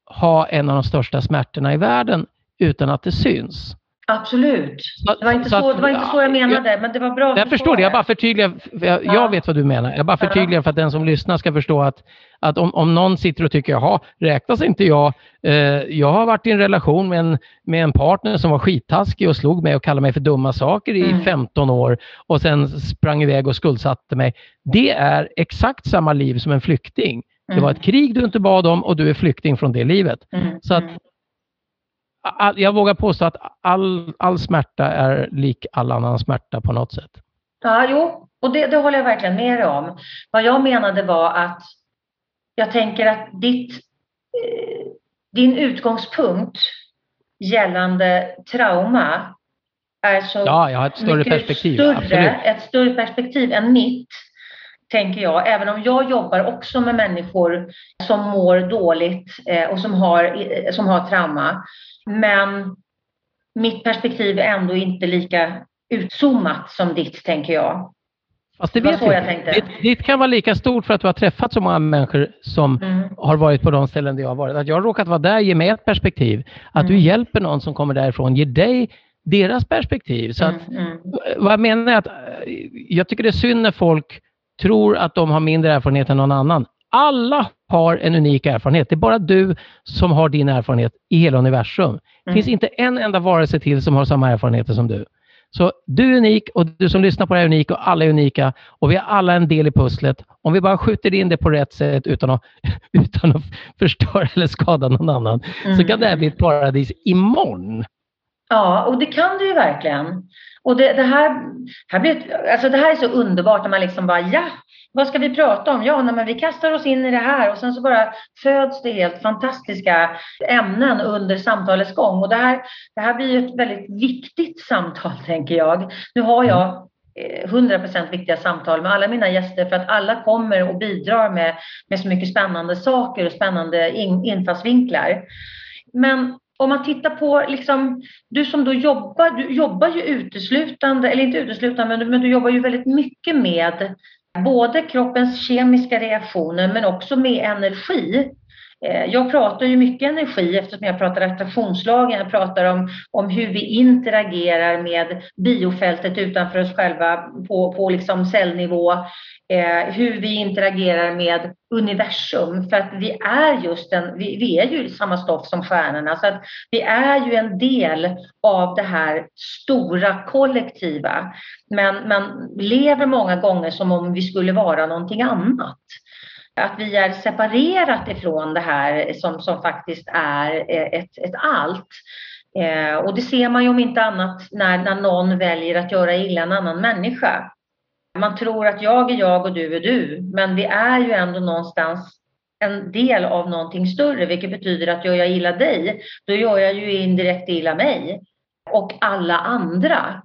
B: ha en av de största smärtorna i världen utan att det syns.
C: Absolut. Det var inte så, så, det var inte så jag menade, jag, men det var bra.
B: Jag förstår det, jag bara förtydligar. Jag, ja. jag, vet vad du menar. Jag bara förtydligar för att den som lyssnar ska förstå att, att om, om någon sitter och tycker, jaha, räknas inte jag? Eh, jag har varit i en relation med en, med en partner som var skittaskig och slog mig och kallade mig för dumma saker i mm. 15 år och sen sprang iväg och skuldsatte mig. Det är exakt samma liv som en flykting. Det var ett mm. krig du inte bad om och du är flykting från det livet. Mm. Så att, mm. all, jag vågar påstå att all, all smärta är lik all annan smärta på något sätt.
C: Ja, jo, och det, det håller jag verkligen med dig om. Vad jag menade var att jag tänker att ditt, eh, din utgångspunkt gällande trauma är så
B: ja, jag har ett större perspektiv.
C: Större, ett större perspektiv än mitt tänker jag, även om jag jobbar också med människor som mår dåligt eh, och som har, eh, som har trauma. Men mitt perspektiv är ändå inte lika utzoomat som ditt, tänker jag.
B: Fast det vet jag inte. Ditt, ditt, kan vara lika stort för att du har träffat så många människor som mm. har varit på de ställen där jag har varit. Att jag har råkat vara där ger mig ett perspektiv. Att mm. du hjälper någon som kommer därifrån ger dig deras perspektiv. Så att, mm, mm. Vad jag menar är att jag tycker det är synd när folk tror att de har mindre erfarenhet än någon annan. Alla har en unik erfarenhet. Det är bara du som har din erfarenhet i hela universum. Det finns mm. inte en enda varelse till som har samma erfarenheter som du. Så du är unik och du som lyssnar på det här är unik och alla är unika och vi har alla en del i pusslet. Om vi bara skjuter in det på rätt sätt utan att, utan att förstöra eller skada någon annan mm. så kan det här bli ett paradis imorgon.
C: Ja, och det kan det ju verkligen. Och det, det här, här blir, alltså det här är så underbart när man liksom bara, ja, vad ska vi prata om? Ja, nej, men vi kastar oss in i det här och sen så bara föds det helt fantastiska ämnen under samtalets gång. Och det här, det här blir ett väldigt viktigt samtal, tänker jag. Nu har jag eh, 100% viktiga samtal med alla mina gäster för att alla kommer och bidrar med, med så mycket spännande saker och spännande in, infallsvinklar. Men om man tittar på, liksom, du som då jobbar, du jobbar ju uteslutande, eller inte uteslutande, men du, men du jobbar ju väldigt mycket med både kroppens kemiska reaktioner men också med energi. Eh, jag pratar ju mycket energi eftersom jag pratar attraktionslagen. Jag pratar om, om hur vi interagerar med biofältet utanför oss själva på, på liksom cellnivå. Eh, hur vi interagerar med universum. För att vi är just en, vi, vi, är ju samma stoff som stjärnorna. Så att vi är ju en del av det här stora kollektiva. Men man lever många gånger som om vi skulle vara någonting annat att vi är separerat ifrån det här som, som faktiskt är eh, ett, ett allt. Eh, och det ser man ju om inte annat när, när någon väljer att göra illa en annan människa. Man tror att jag är jag och du är du, men vi är ju ändå någonstans en del av någonting större, vilket betyder att gör jag illa dig, då gör jag ju indirekt illa mig och alla andra.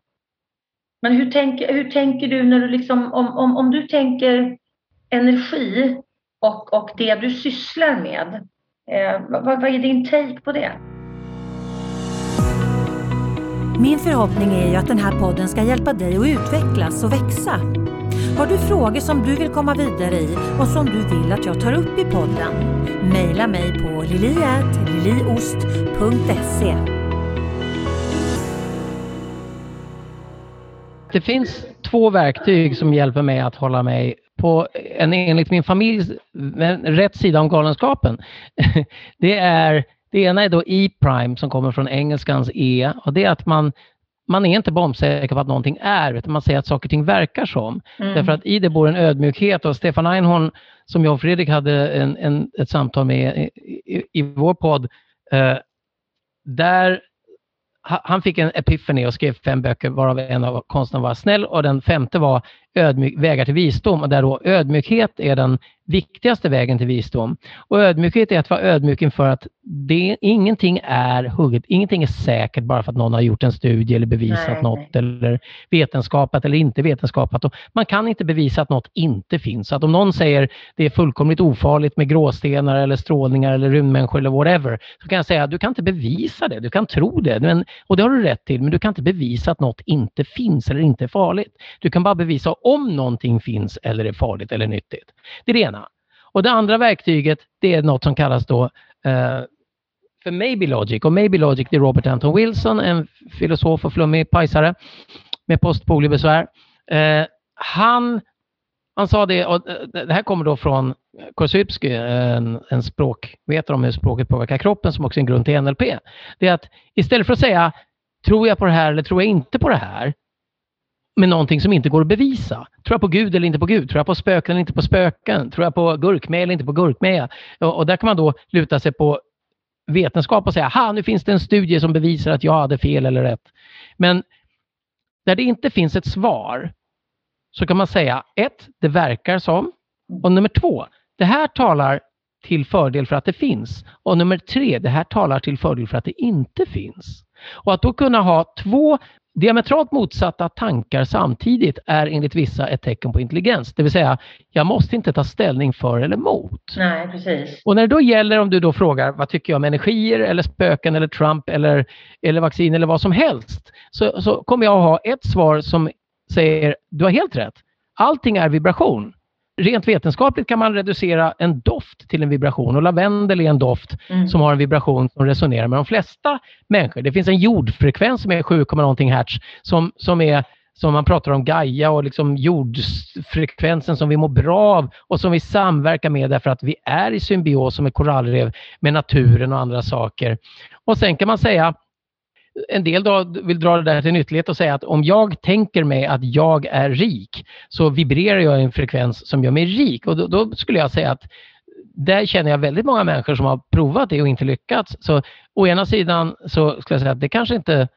C: Men hur, tänk, hur tänker du när du liksom, om, om, om du tänker energi och, och det du sysslar med. Eh, vad, vad är din take på det?
D: Min förhoppning är ju att den här podden ska hjälpa dig att utvecklas och växa. Har du frågor som du vill komma vidare i och som du vill att jag tar upp i podden? Maila mig på liliatliliost.se
B: Det finns två verktyg som hjälper mig att hålla mig på en enligt min familj rätt sida om galenskapen. Det, är, det ena är då E-prime som kommer från engelskans E och det är att man man är inte bombsäker på att någonting är, utan man säger att saker och ting verkar som. Mm. Därför att i det bor en ödmjukhet och Stefan Einhorn, som jag och Fredrik hade en, en, ett samtal med i, i, i vår podd, eh, där han fick en epiphany och skrev fem böcker varav en av konsten var snäll och den femte var ödmjuk, vägar till visdom och där då ödmjukhet är den viktigaste vägen till visdom. Och ödmjukhet är att vara ödmjuk inför att det, ingenting är hugget, ingenting är säkert bara för att någon har gjort en studie eller bevisat nej, något nej. eller vetenskapat eller inte vetenskapat. Och man kan inte bevisa att något inte finns. Så att om någon säger det är fullkomligt ofarligt med gråstenar eller strålningar eller rymdmänniskor eller whatever, så kan jag säga att du kan inte bevisa det, du kan tro det. Men, och det har du rätt till, men du kan inte bevisa att något inte finns eller inte är farligt. Du kan bara bevisa om någonting finns eller är farligt eller nyttigt. Det är det ena. Och det andra verktyget, det är något som kallas då eh, för Maybe Logic. Och Maybe Logic, det är Robert Anton Wilson, en filosof och flummig pajsare med postpoliobesvär. Eh, han, han sa det, och eh, det här kommer då från Korsybsky, en, en språkvetare om hur språket påverkar kroppen, som också är en grund till NLP. Det är att istället för att säga tror jag på det här eller tror jag inte på det här, med någonting som inte går att bevisa. Tror jag på Gud eller inte på Gud? Tror jag på spöken eller inte på spöken? Tror jag på gurkmeja eller inte på gurkmeja? Och, och där kan man då luta sig på vetenskap och säga, ha nu finns det en studie som bevisar att jag hade fel eller rätt. Men där det inte finns ett svar så kan man säga, ett, det verkar som. Och nummer två, det här talar till fördel för att det finns. Och nummer tre, det här talar till fördel för att det inte finns. Och att då kunna ha två diametralt motsatta tankar samtidigt är enligt vissa ett tecken på intelligens. Det vill säga, jag måste inte ta ställning för eller emot.
C: Nej, precis.
B: Och när det då gäller om du då frågar vad tycker jag om energier eller spöken eller Trump eller, eller vaccin eller vad som helst. Så, så kommer jag att ha ett svar som säger, du har helt rätt. Allting är vibration rent vetenskapligt kan man reducera en doft till en vibration och lavendel är en doft mm. som har en vibration som resonerar med de flesta människor. Det finns en jordfrekvens som är 7, någonting hertz som, som är som man pratar om Gaia och liksom jordfrekvensen som vi mår bra av och som vi samverkar med därför att vi är i symbios som ett korallrev med naturen och andra saker. Och sen kan man säga en del då vill dra det där till nyttlighet och säga att om jag tänker mig att jag är rik så vibrerar jag i en frekvens som gör mig rik. Och då, då, skulle jag säga att där känner jag väldigt många människor som har provat det och inte lyckats. Så å ena sidan så skulle jag säga att det kanske inte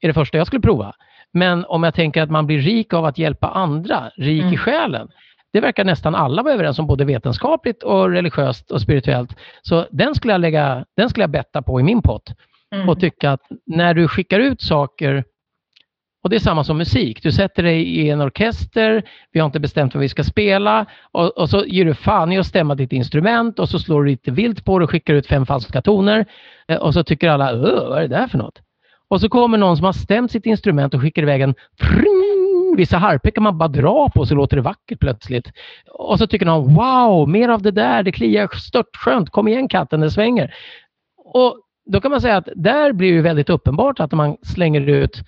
B: är det första jag skulle prova. Men om jag tänker att man blir rik av att hjälpa andra, rik mm. i själen, det verkar nästan alla vara överens om, både vetenskapligt och religiöst och spirituellt. Så den skulle jag, lägga, den skulle jag betta på i min pott. Mm. Och tycka att när du skickar ut saker, och det är samma som musik, du sätter dig i en orkester, vi har inte bestämt vad vi ska spela och, och så ger du fan i att stämma ditt instrument och så slår du lite vilt på det och skickar ut fem falska toner eh, och så tycker alla, vad är det där för något? Och så kommer någon som har stämt sitt instrument och skickar iväg en vissa harpor kan man bara dra på så låter det vackert plötsligt. Och så tycker någon, wow, mer av det där, det kliar stört skönt, kom igen katten, det svänger. Och då kan man säga att där blir det väldigt uppenbart att man slänger ut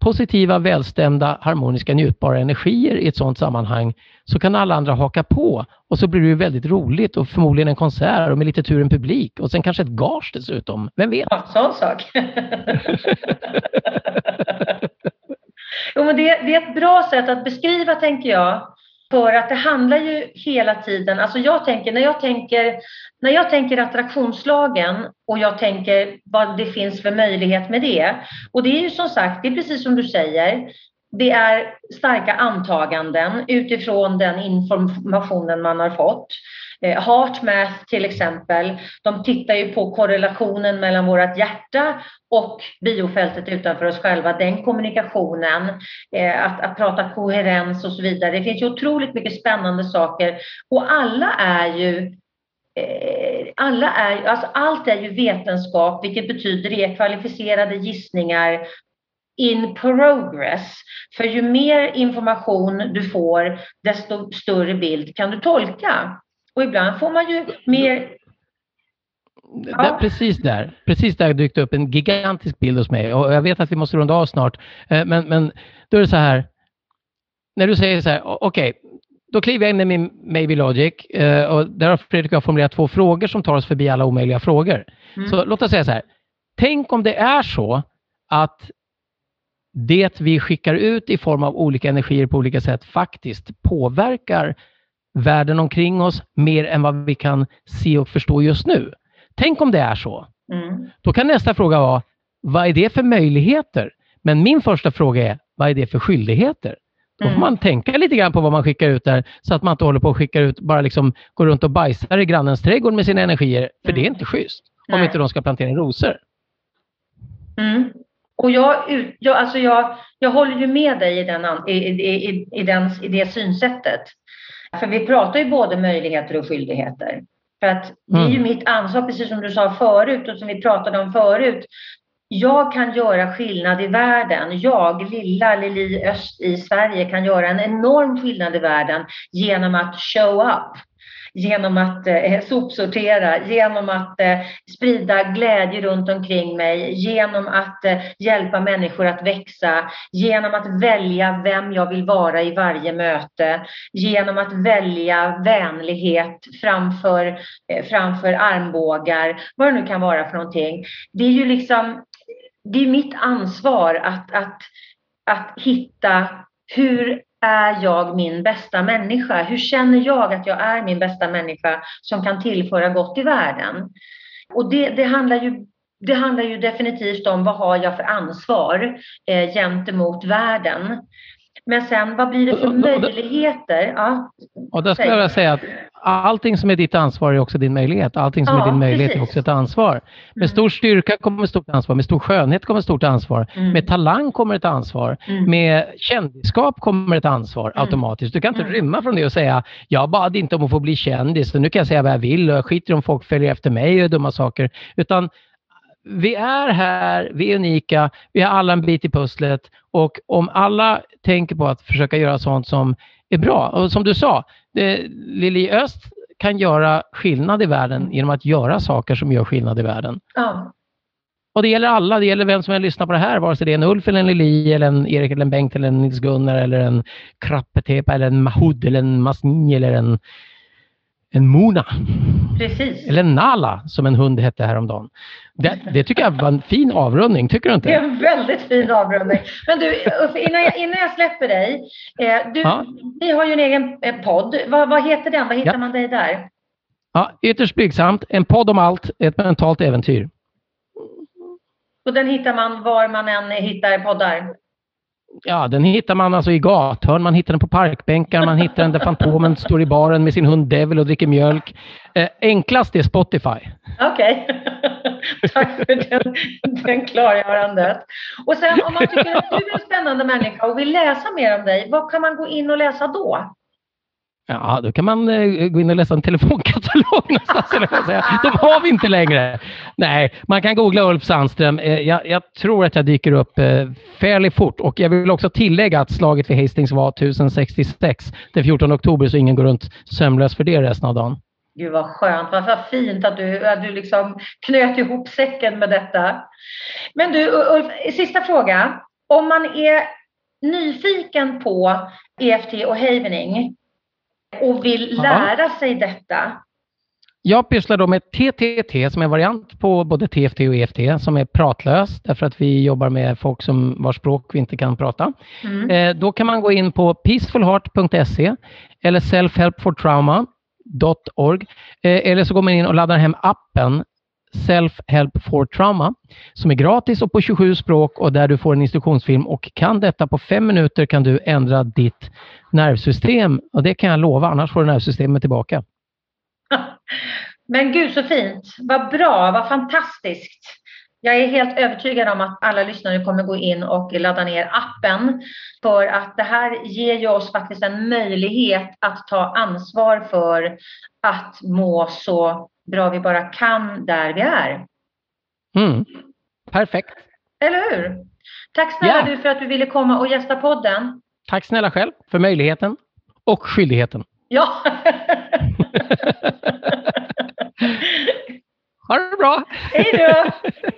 B: positiva, välstämda, harmoniska, njutbara energier i ett sådant sammanhang så kan alla andra haka på och så blir det väldigt roligt och förmodligen en konsert och med lite tur en publik och sen kanske ett gage dessutom. Vem vet?
C: Ja, sån sak. jo, men det, det är ett bra sätt att beskriva, tänker jag, för att det handlar ju hela tiden, alltså jag tänker, när jag tänker, när jag tänker attraktionslagen och jag tänker vad det finns för möjlighet med det. Och det är ju som sagt, det är precis som du säger, det är starka antaganden utifrån den informationen man har fått. Eh, HeartMath till exempel, de tittar ju på korrelationen mellan vårt hjärta och biofältet utanför oss själva, den kommunikationen, eh, att, att prata koherens och så vidare. Det finns ju otroligt mycket spännande saker och alla är ju eh, alla är, alltså allt är ju vetenskap, vilket betyder det är kvalificerade gissningar in progress. För ju mer information du får, desto större bild kan du tolka. Och ibland får man ju mer
B: Ja. Där, precis där, precis där dykt upp en gigantisk bild hos mig och jag vet att vi måste runda av snart. Eh, men, men då är det så här, när du säger så här, okej, okay, då kliver jag in i min Maybe Logic eh, och där har Fredrik och jag formulerat två frågor som tar oss förbi alla omöjliga frågor. Mm. Så låt oss säga så här, tänk om det är så att det vi skickar ut i form av olika energier på olika sätt faktiskt påverkar världen omkring oss mer än vad vi kan se och förstå just nu. Tänk om det är så. Mm. Då kan nästa fråga vara, vad är det för möjligheter? Men min första fråga är, vad är det för skyldigheter? Då får mm. man tänka lite grann på vad man skickar ut där, så att man inte håller på att skicka ut, bara liksom går runt och bajsar i grannens trädgård med sina energier, för mm. det är mm. inte schysst. Om inte de ska plantera rosor.
C: Mm. Och jag, jag, alltså jag, jag håller ju med dig i, den, i, i, i, den, i det synsättet. För vi pratar ju både möjligheter och skyldigheter. För att det är ju mm. mitt ansvar, precis som du sa förut och som vi pratade om förut. Jag kan göra skillnad i världen. Jag, lilla Lili Öst i Sverige, kan göra en enorm skillnad i världen genom att show up genom att eh, sopsortera, genom att eh, sprida glädje runt omkring mig, genom att eh, hjälpa människor att växa, genom att välja vem jag vill vara i varje möte, genom att välja vänlighet framför, eh, framför armbågar, vad det nu kan vara för någonting. Det är ju liksom, det är mitt ansvar att, att, att hitta hur är jag min bästa människa? Hur känner jag att jag är min bästa människa som kan tillföra gott i världen? Och det, det handlar ju det handlar ju definitivt om vad har jag för ansvar eh, gentemot världen. Men sen vad blir det för möjligheter? Ja,
B: och där skulle jag vilja säga att, allting som är ditt ansvar är också din möjlighet. Allting som
C: Ja,
B: är din möjlighet
C: precis.
B: är också ett ansvar. Med
C: Mm.
B: stor styrka kommer ett stort ansvar, med stor skönhet kommer ett stort ansvar.
C: Mm.
B: Med talang kommer ett ansvar.
C: Mm.
B: Med kändisskap kommer ett ansvar
C: Mm.
B: automatiskt. Du kan inte
C: Mm.
B: rymma från det och säga jag bad inte om att få bli kändis så nu kan jag säga vad jag vill och jag skiter om folk följer efter mig och dumma saker. Utan vi är här, vi är unika, vi har alla en bit i pusslet och om alla tänker på att försöka göra sånt som är bra. Och som du sa, Lili Öst kan göra skillnad i världen genom att göra saker som gör skillnad i världen.
C: Ja.
B: Och det gäller alla, det gäller vem som än lyssnar på det här, vare sig det är en Ulf eller en Lili eller en Erik eller en Bengt eller en Nils-Gunnar eller en Krappetepa eller en Mahoud eller en Masni eller en, en Mona.
C: Precis.
B: Eller Nala som en hund hette häromdagen. Det, det tycker jag var en fin avrundning, tycker du
C: Det är
B: inte?
C: en väldigt fin avrundning. Men du, Uffe, innan jag, innan jag släpper dig. Eh, du,
B: Ja.
C: Vi har ju en egen eh, podd. Vad, vad heter den? Vad hittar
B: Ja.
C: man dig där?
B: Ja, ytterst blygsamt, en podd om allt, ett mentalt äventyr.
C: Och den hittar man var man än hittar poddar.
B: Ja, den hittar man alltså i gathörn, man hittar den på parkbänkar, man hittar den där Fantomen står i baren med sin hund Devil och dricker mjölk. Eh, enklast är Spotify.
C: Okej. Tack för den, den klargörandet. Och sen om man tycker att du är en spännande människa och vill läsa mer om dig, vad kan man gå in och läsa då?
B: Ja, då kan man eh, gå in och läsa en telefonkatalog någonstans, eller vad jag säga. De har vi inte längre. Nej, man kan googla Ulf Sandström. Eh, jag, jag tror att jag dyker upp eh, fairly fort och jag vill också tillägga att slaget vid Hastings var 1066 den 14 oktober så ingen går runt sömnlös för det resten av dagen.
C: Gud vad skönt, vad vad fint att du, att du liksom knöt ihop säcken med detta. Men du Ulf, sista fråga. Om man är nyfiken på EFT och havening och vill lära sig detta.
B: Jag pysslar då med TTT som är en variant på både TFT och EFT som är pratlös därför att vi jobbar med folk som vars språk vi inte kan prata.
C: Mm.
B: Eh, då kan man gå in på peacefulheart.se eller selfhelpfortrauma.org eh, eller så går man in och laddar hem appen Self-Help for Trauma som är gratis och på 27 språk och där du får en instruktionsfilm och kan detta på fem minuter kan du ändra ditt nervsystem och det kan jag lova annars får du nervsystemet tillbaka.
C: Men gud så fint, vad bra, vad fantastiskt. Jag är helt övertygad om att alla lyssnare kommer gå in och ladda ner appen för att det här ger ju oss faktiskt en möjlighet att ta ansvar för att må så bra vi bara kan där vi är.
B: Mm. Perfekt.
C: Eller hur? Tack snälla
B: Ja.
C: du för att du ville komma och gästa podden.
B: Tack snälla själv för möjligheten och skyldigheten.
C: Ja.
B: Ha det bra!
C: Hej då!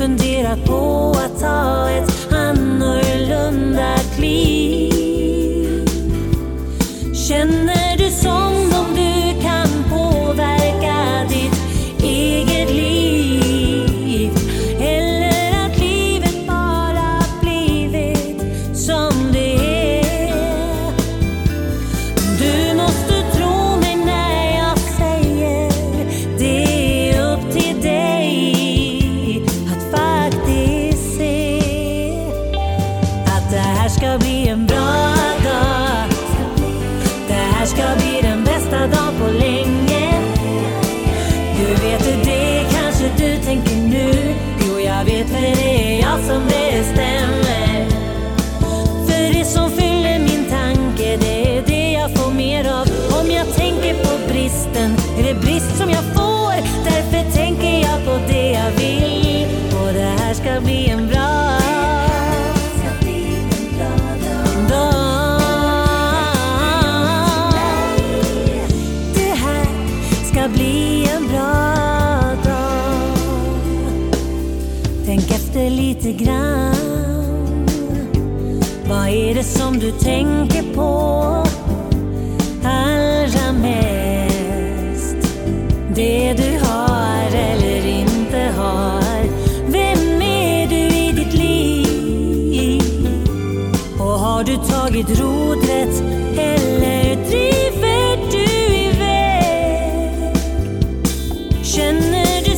A: Har J'aime de